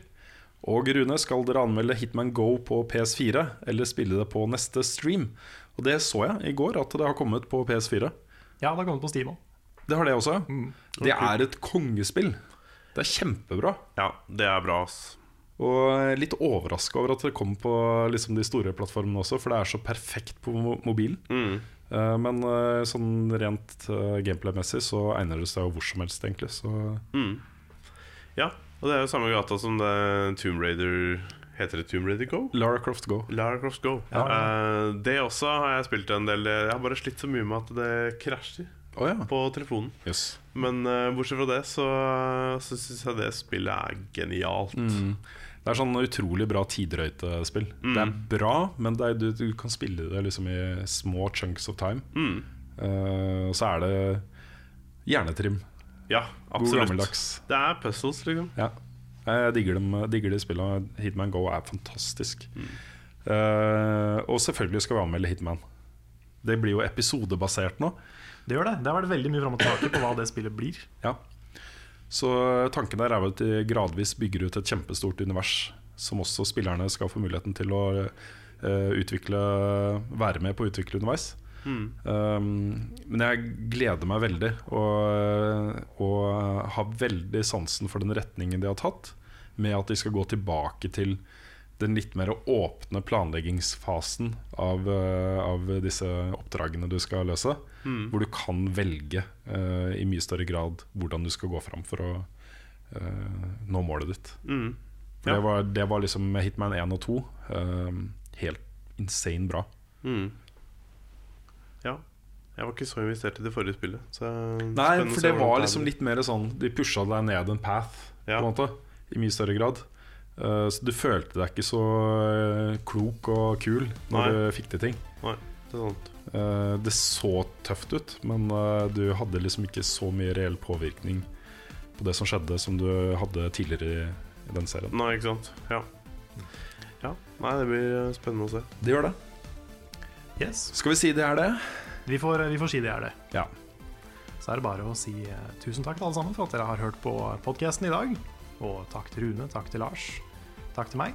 Og Rune, skal dere anmelde Hitman Go på PS4 eller spille det på neste stream? Og det så jeg i går, at det har kommet på PS4. Ja, det har kommet på Steam òg. Det har det også. ja. Det er et kongespill. Det er kjempebra. Ja, det er bra, ass. Og litt overraska over at det kom på liksom de store plattformene også, for det er så perfekt på mobilen. Mm. Eh, Men eh, sånn rent eh, gameplay-messig så egner det seg jo hvor som helst, egentlig. Så Mm. Ja, og det er jo samme gata som det Tomb Raider Heter det Tomb Raider Go? Lara Croft Go. Lara Croft Go. Eh, det også har jeg spilt en del. Jeg har bare slitt så mye med at det krasjer Oh, ja. på telefonen. Yes. Men uh, bortsett fra det, så, så syns jeg det spillet er genialt. Mm. Det er sånn utrolig bra tidrøytespill. Det er bra, men er, du, du kan spille det liksom i små chunks of time. Mm. Uh, og så er det hjernetrim. Ja, absolutt. Det er puzzles, liksom. Ja. Jeg digger, dem, digger de spillene. Hitman Go er fantastisk. Eh, og selvfølgelig skal vi anmelde Hitman. Det blir jo episodebasert nå. Det gjør det. Det har vært veldig mye fram og tilbake på hva det spillet blir. Ja. Så tanken der er vel at de gradvis bygger ut et kjempestort univers som også spillerne skal få muligheten til å eh, utvikle være med på å utvikle underveis. Um, men jeg gleder meg veldig og, og har veldig sansen for den retningen de har tatt, med at de skal gå tilbake til den litt mer åpne planleggingsfasen av, eh, av disse oppdragene du skal løse. Hvor du kan velge uh, i mye større grad hvordan du skal gå fram for å uh, nå målet ditt. Mm. Ja. det, var, det var liksom Hitman 1 og 2 Uh, helt insane bra. Mm. Ja. Jeg var ikke så investert i det forrige spillet. Så Nei, for det var liksom litt mer sånn De pusha deg ned en path, Ja. på en måte, i mye større grad. Eh, så du følte deg ikke så eh, klok og kul når Nei. du fikk til ting. Nei, det er sant. Eh, det så tøft ut, men du hadde liksom ikke så mye reell påvirkning på det som skjedde, som du hadde tidligere i, den serien. Nei, ikke sant. Ja. ja. Nei, det blir spennende å se. Det gjør det. Yes. Skal vi si det er det? Vi får, vi får si det er det. Ja. Så er det bare å si tusen takk til alle sammen for at dere har hørt på podkasten i dag. Og takk til Rune, takk til Lars, takk til meg.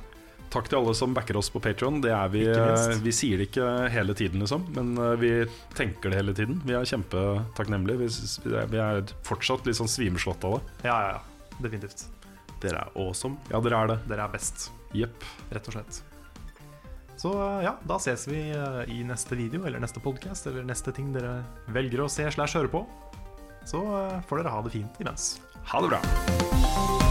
Takk til alle som backer oss på Patron. Vi, eh, vi sier det ikke hele tiden, liksom, men eh, vi tenker det hele tiden. Vi er kjempetakknemlige. Vi, vi er- fortsatt litt sånn svimeslått av det. Ja, ja, ja. Definitivt. Dere er awesome. Ja, dere er det. Dere er best, Jepp. rett og slett. Så eh, ja, da ses vi i neste video eller neste podkast eller neste ting dere velger å se slash høre på. Så får dere ha det fint imens. Ha det bra.